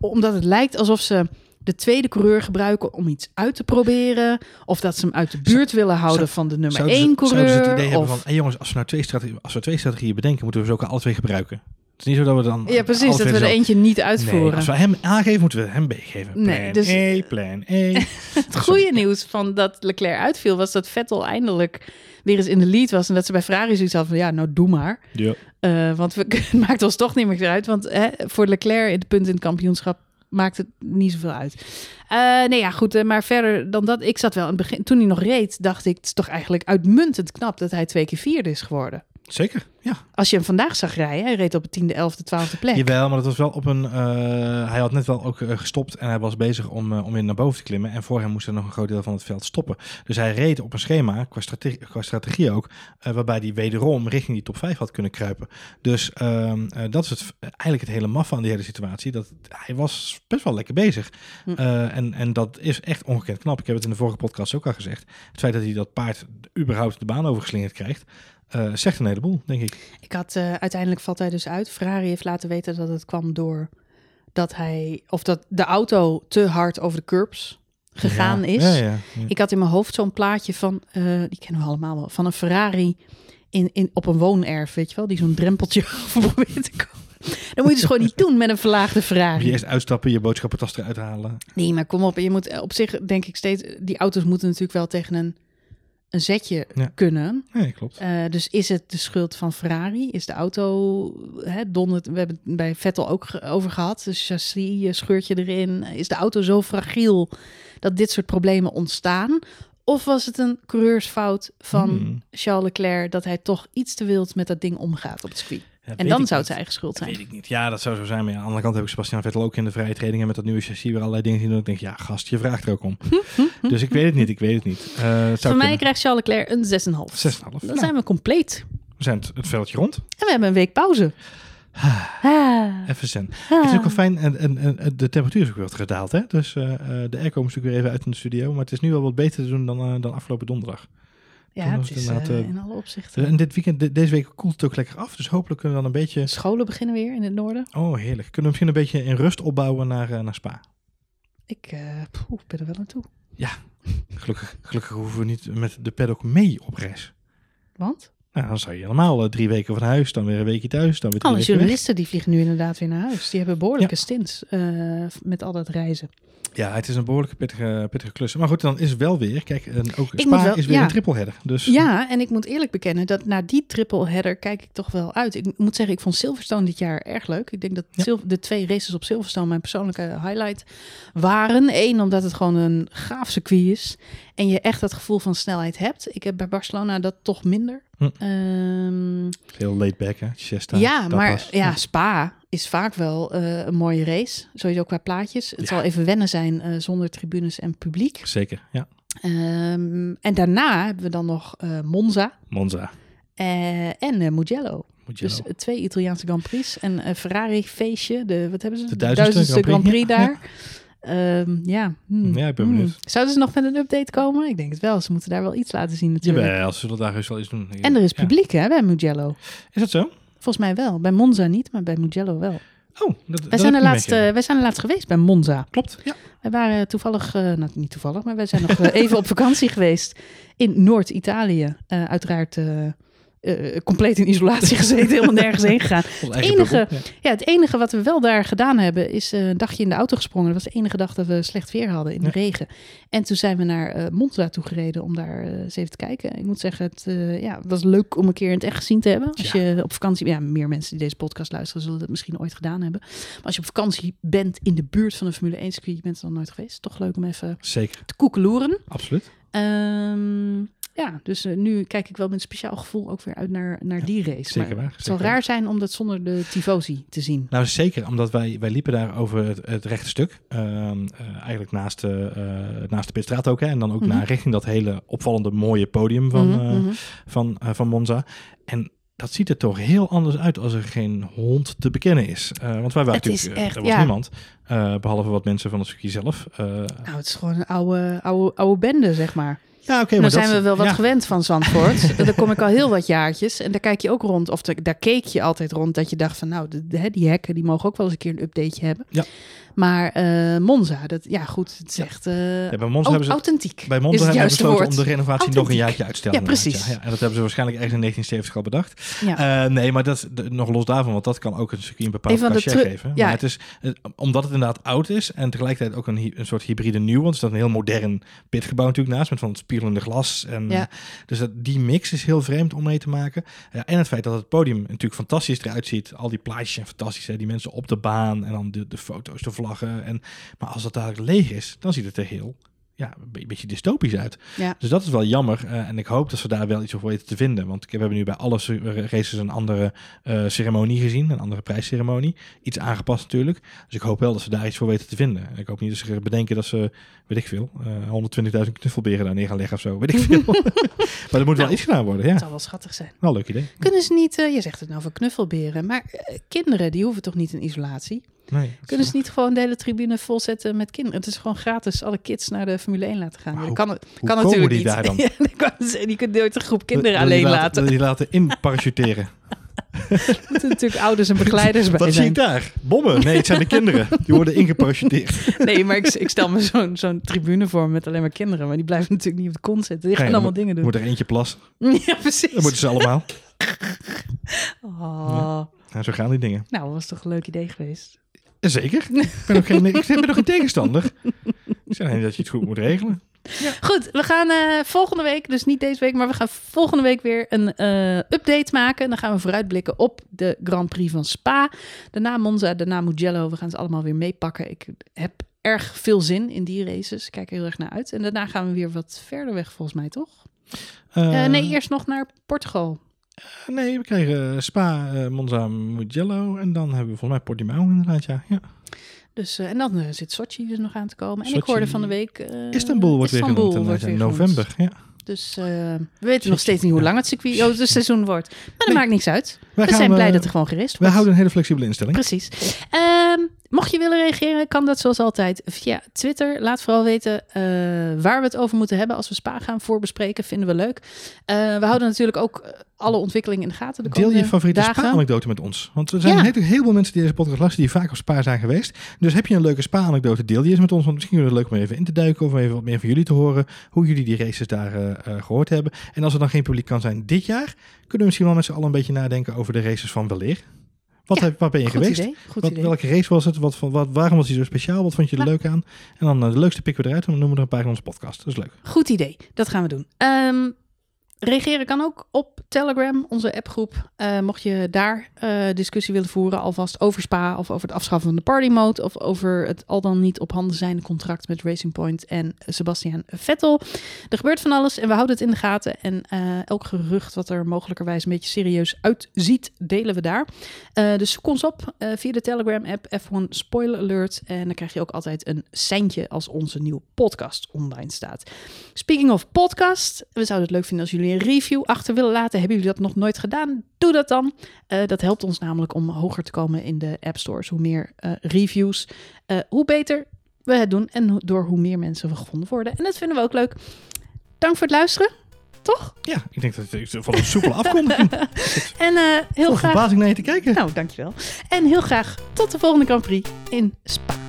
Speaker 1: Omdat het lijkt alsof ze de tweede coureur gebruiken om iets uit te proberen. Of dat ze hem uit de buurt willen houden
Speaker 2: zou-
Speaker 1: van de nummer
Speaker 2: Zouden ze-
Speaker 1: één coureur.
Speaker 2: Zouden ze het idee hebben van, hey jongens, als we nou twee, strategieën, als we twee strategieën bedenken, moeten we ze ook alle twee gebruiken. Het is niet zo dat we dan...
Speaker 1: Ja, precies. Dat we er
Speaker 2: zo-
Speaker 1: eentje niet
Speaker 2: Nee,
Speaker 1: uitvoeren.
Speaker 2: als we hem A geven, moeten we hem B geven. Plan
Speaker 1: Nee, dus-
Speaker 2: E, plan E.
Speaker 1: Het goede nieuws van dat Leclerc uitviel was dat Vettel eindelijk weer eens in de lead was. En dat ze bij Ferrari zoiets hadden van ja, nou doe maar.
Speaker 2: Ja.
Speaker 1: Eh, want we, het maakt ons toch niet meer uit. Want hè, voor Leclerc in de punten in het kampioenschap maakt het niet zoveel uit. Eh, nee, ja, goed. eh, maar verder dan dat, ik zat wel aan het begin. Toen hij nog reed, dacht ik, het is toch eigenlijk uitmuntend knap dat hij twee keer vierde is geworden.
Speaker 2: Zeker, ja.
Speaker 1: Als je hem vandaag zag rijden, hij reed op de tiende, elfde, twaalfde plek.
Speaker 2: Jawel, maar dat was wel op een... eh, hij had net wel ook eh, gestopt en hij was bezig om, eh, om weer naar boven te klimmen. En voor hem moest er nog een groot deel van het veld stoppen. Dus hij reed op een schema, qua, strate- qua strategie ook, waarbij hij wederom richting die top 5 had kunnen kruipen. Dus ehm, eh, dat is het, eigenlijk het hele maf van die hele situatie. Dat, hij was best wel lekker bezig.
Speaker 1: Hm.
Speaker 2: En, en dat is echt ongekend knap. Ik heb het in de vorige podcast ook al gezegd. Het feit dat hij dat paard überhaupt de baan overgeslingerd krijgt, eh, zegt een heleboel, denk ik.
Speaker 1: Ik had eh, uiteindelijk valt hij dus uit. Ferrari heeft laten weten dat het kwam door dat hij of dat de auto te hard over de curbs gegaan
Speaker 2: Ja.
Speaker 1: is.
Speaker 2: Ja, ja.
Speaker 1: Ik had in mijn hoofd zo'n plaatje van, eh, die kennen we allemaal wel, van een Ferrari in, in, op een woonerf, weet je wel, die zo'n drempeltje over probeert te komen. Dat moet je dus gewoon niet doen met een verlaagde
Speaker 2: Moet je eerst uitstappen, je boodschappentas eruit halen.
Speaker 1: Nee, maar kom op, je moet op zich denk ik steeds, die auto's moeten natuurlijk wel tegen een, een zetje
Speaker 2: Ja.
Speaker 1: kunnen.
Speaker 2: Nee, klopt.
Speaker 1: Eh, dus is het de schuld van Ferrari? Is de auto, hè, we hebben het bij Vettel ook ge- over gehad, dus chassis, eh, scheurt je erin. Is de auto zo fragiel dat dit soort problemen ontstaan? Of was het een coureursfout van
Speaker 2: Hmm.
Speaker 1: Charles Leclerc dat hij toch iets te wild met dat ding omgaat op het circuit?
Speaker 2: Ja,
Speaker 1: En dan zou het zijn eigen schuld
Speaker 2: Dat
Speaker 1: zijn.
Speaker 2: weet ik niet. Ja, dat zou zo zijn. Maar ja, aan de andere kant heb ik Sebastian Vettel ook in de vrije trainingen met dat nieuwe chassis weer allerlei dingen zien doen. Ik denk, ja, gast, je vraagt er ook om. dus ik weet het niet, ik weet het niet. Het zou
Speaker 1: Voor mij
Speaker 2: kunnen.
Speaker 1: krijgt Charles Leclerc een 6,5.
Speaker 2: 6,5.
Speaker 1: Dan
Speaker 2: Nou,
Speaker 1: zijn we compleet.
Speaker 2: we zijn het, het veldje rond.
Speaker 1: En we hebben een week pauze. Ah.
Speaker 2: Even zen. Het is ook wel fijn. En, en, en de temperatuur is ook weer wat gedaald. Hè? Dus eh, eh, de airco moest natuurlijk weer even uit in de studio. Maar het is nu wel wat beter te doen dan, dan afgelopen donderdag.
Speaker 1: Ja, het is eh,
Speaker 2: eh,
Speaker 1: in alle opzichten.
Speaker 2: En dit weekend, de- deze week koelt het ook lekker af. Dus hopelijk kunnen we dan een beetje...
Speaker 1: Scholen beginnen weer in het noorden.
Speaker 2: Oh, heerlijk. Kunnen we misschien een beetje in rust opbouwen naar, eh, naar Spa.
Speaker 1: Ik poeh, ben er wel naartoe.
Speaker 2: Gelukkig, gelukkig hoeven we niet met de paddock mee op reis.
Speaker 1: Want?
Speaker 2: Nou, dan zou je helemaal eh, drie weken van huis, dan weer een weekje thuis, dan weer
Speaker 1: Alle
Speaker 2: weg.
Speaker 1: journalisten die vliegen nu inderdaad weer naar huis. Die hebben behoorlijke stints eh, met al dat reizen.
Speaker 2: Ja, het is een behoorlijke pittige, pittige klus. Maar goed, dan is wel weer, kijk, en ook
Speaker 1: Ik
Speaker 2: Spa
Speaker 1: wel-
Speaker 2: is weer
Speaker 1: ja.
Speaker 2: een triple header. Dus
Speaker 1: Ja, en ik moet eerlijk bekennen dat naar die triple header kijk ik toch wel uit. Ik moet zeggen, ik vond Silverstone dit jaar erg leuk. Ik denk dat
Speaker 2: Ja.
Speaker 1: De twee races op Silverstone mijn persoonlijke highlight waren. Eén, omdat het gewoon een gaaf circuit is. En je echt dat gevoel van snelheid hebt. Ik heb bij Barcelona dat toch minder.
Speaker 2: Hm.
Speaker 1: Ehm,
Speaker 2: heel laid back, hè?
Speaker 1: Ja, maar
Speaker 2: tapas.
Speaker 1: ja, Spa is vaak wel eh, een mooie race. Sowieso qua plaatjes. Het
Speaker 2: Ja.
Speaker 1: zal even wennen zijn eh, zonder tribunes en publiek.
Speaker 2: Zeker, ja.
Speaker 1: Ehm, en daarna hebben we dan nog eh, Monza
Speaker 2: Monza.
Speaker 1: en Mugello.
Speaker 2: Mugello.
Speaker 1: Dus twee Italiaanse Grand Prix en een Ferrari feestje. De, wat hebben ze?
Speaker 2: De duizendste Grand Prix,
Speaker 1: Grand Prix
Speaker 2: ja.
Speaker 1: daar. Ehm, ja. hmm,
Speaker 2: Ja, ik ben
Speaker 1: hmm.
Speaker 2: benieuwd.
Speaker 1: Zouden ze nog met een update komen? Ik denk het wel. Ze moeten daar wel iets laten zien natuurlijk.
Speaker 2: Jawel, ze zullen daar heus wel iets doen.
Speaker 1: En er is
Speaker 2: Ja.
Speaker 1: publiek hè, bij Mugello.
Speaker 2: Is dat zo?
Speaker 1: Volgens mij wel. Bij Monza niet, maar bij Mugello wel.
Speaker 2: Oh, dat,
Speaker 1: Wij
Speaker 2: dat
Speaker 1: zijn,
Speaker 2: heb
Speaker 1: er
Speaker 2: ik
Speaker 1: laatst,
Speaker 2: niet
Speaker 1: eh, wij zijn er laatst geweest bij Monza.
Speaker 2: Klopt, ja.
Speaker 1: Wij waren toevallig, eh, nou niet toevallig, maar wij zijn nog eh, even op vakantie geweest in Noord-Italië. Eh, uiteraard eh, eh, compleet in isolatie gezeten, helemaal nergens heen gegaan.
Speaker 2: Eigen
Speaker 1: enige-
Speaker 2: ja.
Speaker 1: Ja, het enige wat we wel daar gedaan hebben, is eh, een dagje in de auto gesprongen. Dat was de enige dag dat we slecht weer hadden in de regen. En toen zijn we naar eh, Monza toe gereden om daar eens even te kijken. Ik moet zeggen, het, ja, het was leuk om een keer in het echt gezien te hebben. Als
Speaker 2: Ja.
Speaker 1: je op vakantie, ja, meer mensen die deze podcast luisteren zullen dat misschien ooit gedaan hebben. Maar als je op vakantie bent in de buurt van een Formule 1 circuit, je bent er nog nooit geweest, toch leuk om even
Speaker 2: Zeker,
Speaker 1: te koekeloeren.
Speaker 2: absoluut.
Speaker 1: Ehm, ja, dus eh, nu kijk ik wel met een speciaal gevoel ook weer uit naar, naar die race.
Speaker 2: Zeker
Speaker 1: maar
Speaker 2: waar.
Speaker 1: het zal raar zijn om dat zonder de tifosi te zien.
Speaker 2: Nou, zeker, omdat wij, wij liepen daar over het, het rechte stuk. Ehm, eh, eigenlijk naast de, eh, naast de Pitstraat ook. Hè, en dan ook
Speaker 1: Mhm.
Speaker 2: naar richting dat hele opvallende mooie podium van,
Speaker 1: Mhm, mhm.
Speaker 2: van, van Monza. En dat ziet er toch heel anders uit als er geen hond te bekennen is. Want wij waren
Speaker 1: Het
Speaker 2: natuurlijk,
Speaker 1: echt,
Speaker 2: er was
Speaker 1: ja.
Speaker 2: niemand. eh, behalve wat mensen van het circuit zelf.
Speaker 1: Nou, het is gewoon een oude, oude, oude bende, zeg maar.
Speaker 2: Ja, oké,
Speaker 1: Dan
Speaker 2: maar
Speaker 1: zijn
Speaker 2: dat-
Speaker 1: we wel wat
Speaker 2: ja,
Speaker 1: gewend van Zandvoort. daar kom ik al heel wat jaartjes. En daar kijk je ook rond. Of daar keek je altijd rond. Dat je dacht van, nou, de, de- hè, die hekken die mogen ook wel eens een keer een updateje hebben.
Speaker 2: Ja.
Speaker 1: Maar eh, Monza, dat, ja goed, het is echt eh,
Speaker 2: Ja, bij Monza hebben ze
Speaker 1: authentiek.
Speaker 2: Bij Monza hebben
Speaker 1: juiste
Speaker 2: besloten
Speaker 1: woord.
Speaker 2: om de renovatie nog een jaartje uit te stellen.
Speaker 1: Ja,
Speaker 2: inderdaad,
Speaker 1: precies.
Speaker 2: Ja, en dat hebben ze waarschijnlijk ergens in 1970 al bedacht.
Speaker 1: Ja.
Speaker 2: Eh, nee, maar dat is de- nog los daarvan, want dat kan ook een circuit een bepaald
Speaker 1: Een van de
Speaker 2: cachet geven.
Speaker 1: ja.
Speaker 2: Maar het is, eh, omdat het inderdaad oud is en tegelijkertijd ook een, een soort hybride nieuw, want er staat een heel modern pitgebouw natuurlijk naast, met van het spiegelende glas. En,
Speaker 1: Ja.
Speaker 2: Dus dat, die mix is heel vreemd om mee te maken. Ja, en het feit dat het podium natuurlijk fantastisch eruit ziet. Al die plaatjes zijn fantastisch, hè? die mensen op de baan en dan de, de foto's, de En, maar als dat dadelijk leeg is, dan ziet het er heel... Ja, een be- beetje dystopisch uit.
Speaker 1: Ja.
Speaker 2: Dus dat is wel jammer. eh, en ik hoop dat ze daar wel iets over weten te vinden. Want we hebben nu bij alle ce- races een andere eh, ceremonie gezien. Een andere prijsceremonie. Iets aangepast natuurlijk. Dus ik hoop wel dat ze daar iets voor weten te vinden. En ik hoop niet dat ze bedenken dat ze, weet ik veel, eh 120.000 knuffelberen daar neer gaan leggen of zo. Weet ik veel. maar er moet wel
Speaker 1: Nou,
Speaker 2: iets gedaan worden. Ja,
Speaker 1: Het zal wel schattig zijn.
Speaker 2: wel leuk idee.
Speaker 1: Kunnen ze niet, je zegt het nou van knuffelberen, maar kinderen die hoeven toch niet in isolatie?
Speaker 2: Nee,
Speaker 1: Kunnen ze niet gewoon de hele tribune volzetten met kinderen? Het is gewoon gratis alle kids naar de Formule 1 laten gaan.
Speaker 2: Maar
Speaker 1: dat
Speaker 2: hoe-
Speaker 1: kan, het-
Speaker 2: hoe
Speaker 1: kan
Speaker 2: komen
Speaker 1: natuurlijk
Speaker 2: die
Speaker 1: niet.
Speaker 2: daar dan?
Speaker 1: Ja, dat kan ze- die kunt nooit een groep kinderen
Speaker 2: Wil
Speaker 1: alleen
Speaker 2: laten.
Speaker 1: laten.
Speaker 2: Wil je laten in parachuteren.
Speaker 1: Er moeten natuurlijk ouders en begeleiders bij
Speaker 2: Wat zie
Speaker 1: zijn.
Speaker 2: ik daar? Bommen? Nee, het zijn de kinderen. Die worden ingeparachuteerd.
Speaker 1: Nee, maar ik, ik stel me zo'n zo'n tribune voor met alleen maar kinderen. Maar die blijven natuurlijk niet op de kont zitten. Die gaan
Speaker 2: Nee,
Speaker 1: allemaal dingen doen.
Speaker 2: moet er eentje plassen.
Speaker 1: Ja, precies.
Speaker 2: Dan moeten ze allemaal.
Speaker 1: Oh,
Speaker 2: Nou, zo gaan die dingen.
Speaker 1: Nou, dat was toch een leuk idee geweest.
Speaker 2: Zeker. Ik ben ook geen, ik ben nog geen tegenstander. Ik zeg alleen dat je het goed moet regelen.
Speaker 1: Goed, we gaan eh, volgende week, dus niet deze week, maar we gaan volgende week weer een eh, update maken. Dan gaan we vooruitblikken op de Grand Prix van Spa. Daarna Monza, daarna Mugello. We gaan ze allemaal weer meepakken. Ik heb erg veel zin in die races. Ik kijk er heel erg naar uit. En daarna gaan we weer wat verder weg, volgens mij, toch?
Speaker 2: Eh,
Speaker 1: nee, eerst nog naar Portugal.
Speaker 2: Nee, we krijgen Spa, eh, Monza, Mugello. En dan hebben we volgens mij Portimao inderdaad, ja. ja.
Speaker 1: Dus, eh, en dan eh, zit Sochi dus nog aan te komen. En ik hoorde van de week... eh,
Speaker 2: Istanbul wordt weer
Speaker 1: Istanbul
Speaker 2: genoemd
Speaker 1: wordt weer
Speaker 2: in
Speaker 1: genoemd.
Speaker 2: november. Ja.
Speaker 1: Dus eh, we weten nog steeds niet hoe lang het circuit, oh, het seizoen wordt. Maar dat
Speaker 2: Nee.
Speaker 1: maakt niks uit. We zijn blij
Speaker 2: eh,
Speaker 1: dat er gewoon gerest
Speaker 2: Wij
Speaker 1: wordt.
Speaker 2: houden een hele flexibele instelling.
Speaker 1: Precies. Ehm, mocht je willen reageren, kan dat zoals altijd via Twitter. Laat vooral weten eh, waar we het over moeten hebben als we Spa gaan voorbespreken. Vinden we leuk. Eh, we houden natuurlijk ook eh, alle ontwikkelingen in de gaten de
Speaker 2: Deel je favoriete. Spa-anekdote met ons. Want er zijn
Speaker 1: Ja.
Speaker 2: heel, heel veel mensen die deze podcast luisteren die vaak op Spa zijn geweest. Dus heb je een leuke Spa-anekdote, deel die eens met ons. Want misschien is het leuk om even in te duiken of even wat meer van jullie te horen. Hoe jullie die races daar eh, eh, gehoord hebben. En als er dan geen publiek kan zijn dit jaar, kunnen we misschien wel met z'n allen een beetje nadenken over de races van weleer. Wat,
Speaker 1: Ja,
Speaker 2: heb, waar ben je geweest?
Speaker 1: idee.
Speaker 2: Wat, welke race was het? Wat, wat, waarom was die zo speciaal? Wat vond je er
Speaker 1: Ja.
Speaker 2: leuk aan? En dan eh, de leukste pikken we eruit en dan noemen we er een paar in onze podcast. Dat is leuk.
Speaker 1: Goed idee. Dat gaan we doen. Ehm, reageren kan ook op Telegram, onze appgroep. Eh, mocht je daar eh, discussie willen voeren, alvast over Spa of over het afschaffen van de party mode of over het al dan niet op handen zijnde contract met Racing Point en Sebastian Vettel. Er gebeurt van alles en we houden het in de gaten. En eh, elk gerucht wat er mogelijkerwijs een beetje serieus uitziet, delen we daar. Eh, dus zoek ons op eh, via de Telegram-app F1 Spoiler Alert. En dan krijg je ook altijd een seintje als onze nieuwe podcast online staat. Speaking of podcast, we zouden het leuk vinden als jullie jullie een review achter willen laten, hebben jullie dat nog nooit gedaan? Doe dat dan. Eh, dat helpt ons namelijk om hoger te komen in de app stores. Hoe meer eh, reviews, eh, hoe beter we het doen en door hoe meer mensen we gevonden worden. En dat vinden we ook leuk. Dank voor het luisteren, toch?
Speaker 2: Ja, ik denk dat het van een soepele afkondiging.
Speaker 1: En heel graag...
Speaker 2: verbazing naar je te kijken.
Speaker 1: Nou, dankjewel. En heel graag tot de volgende Grand Prix in Spa.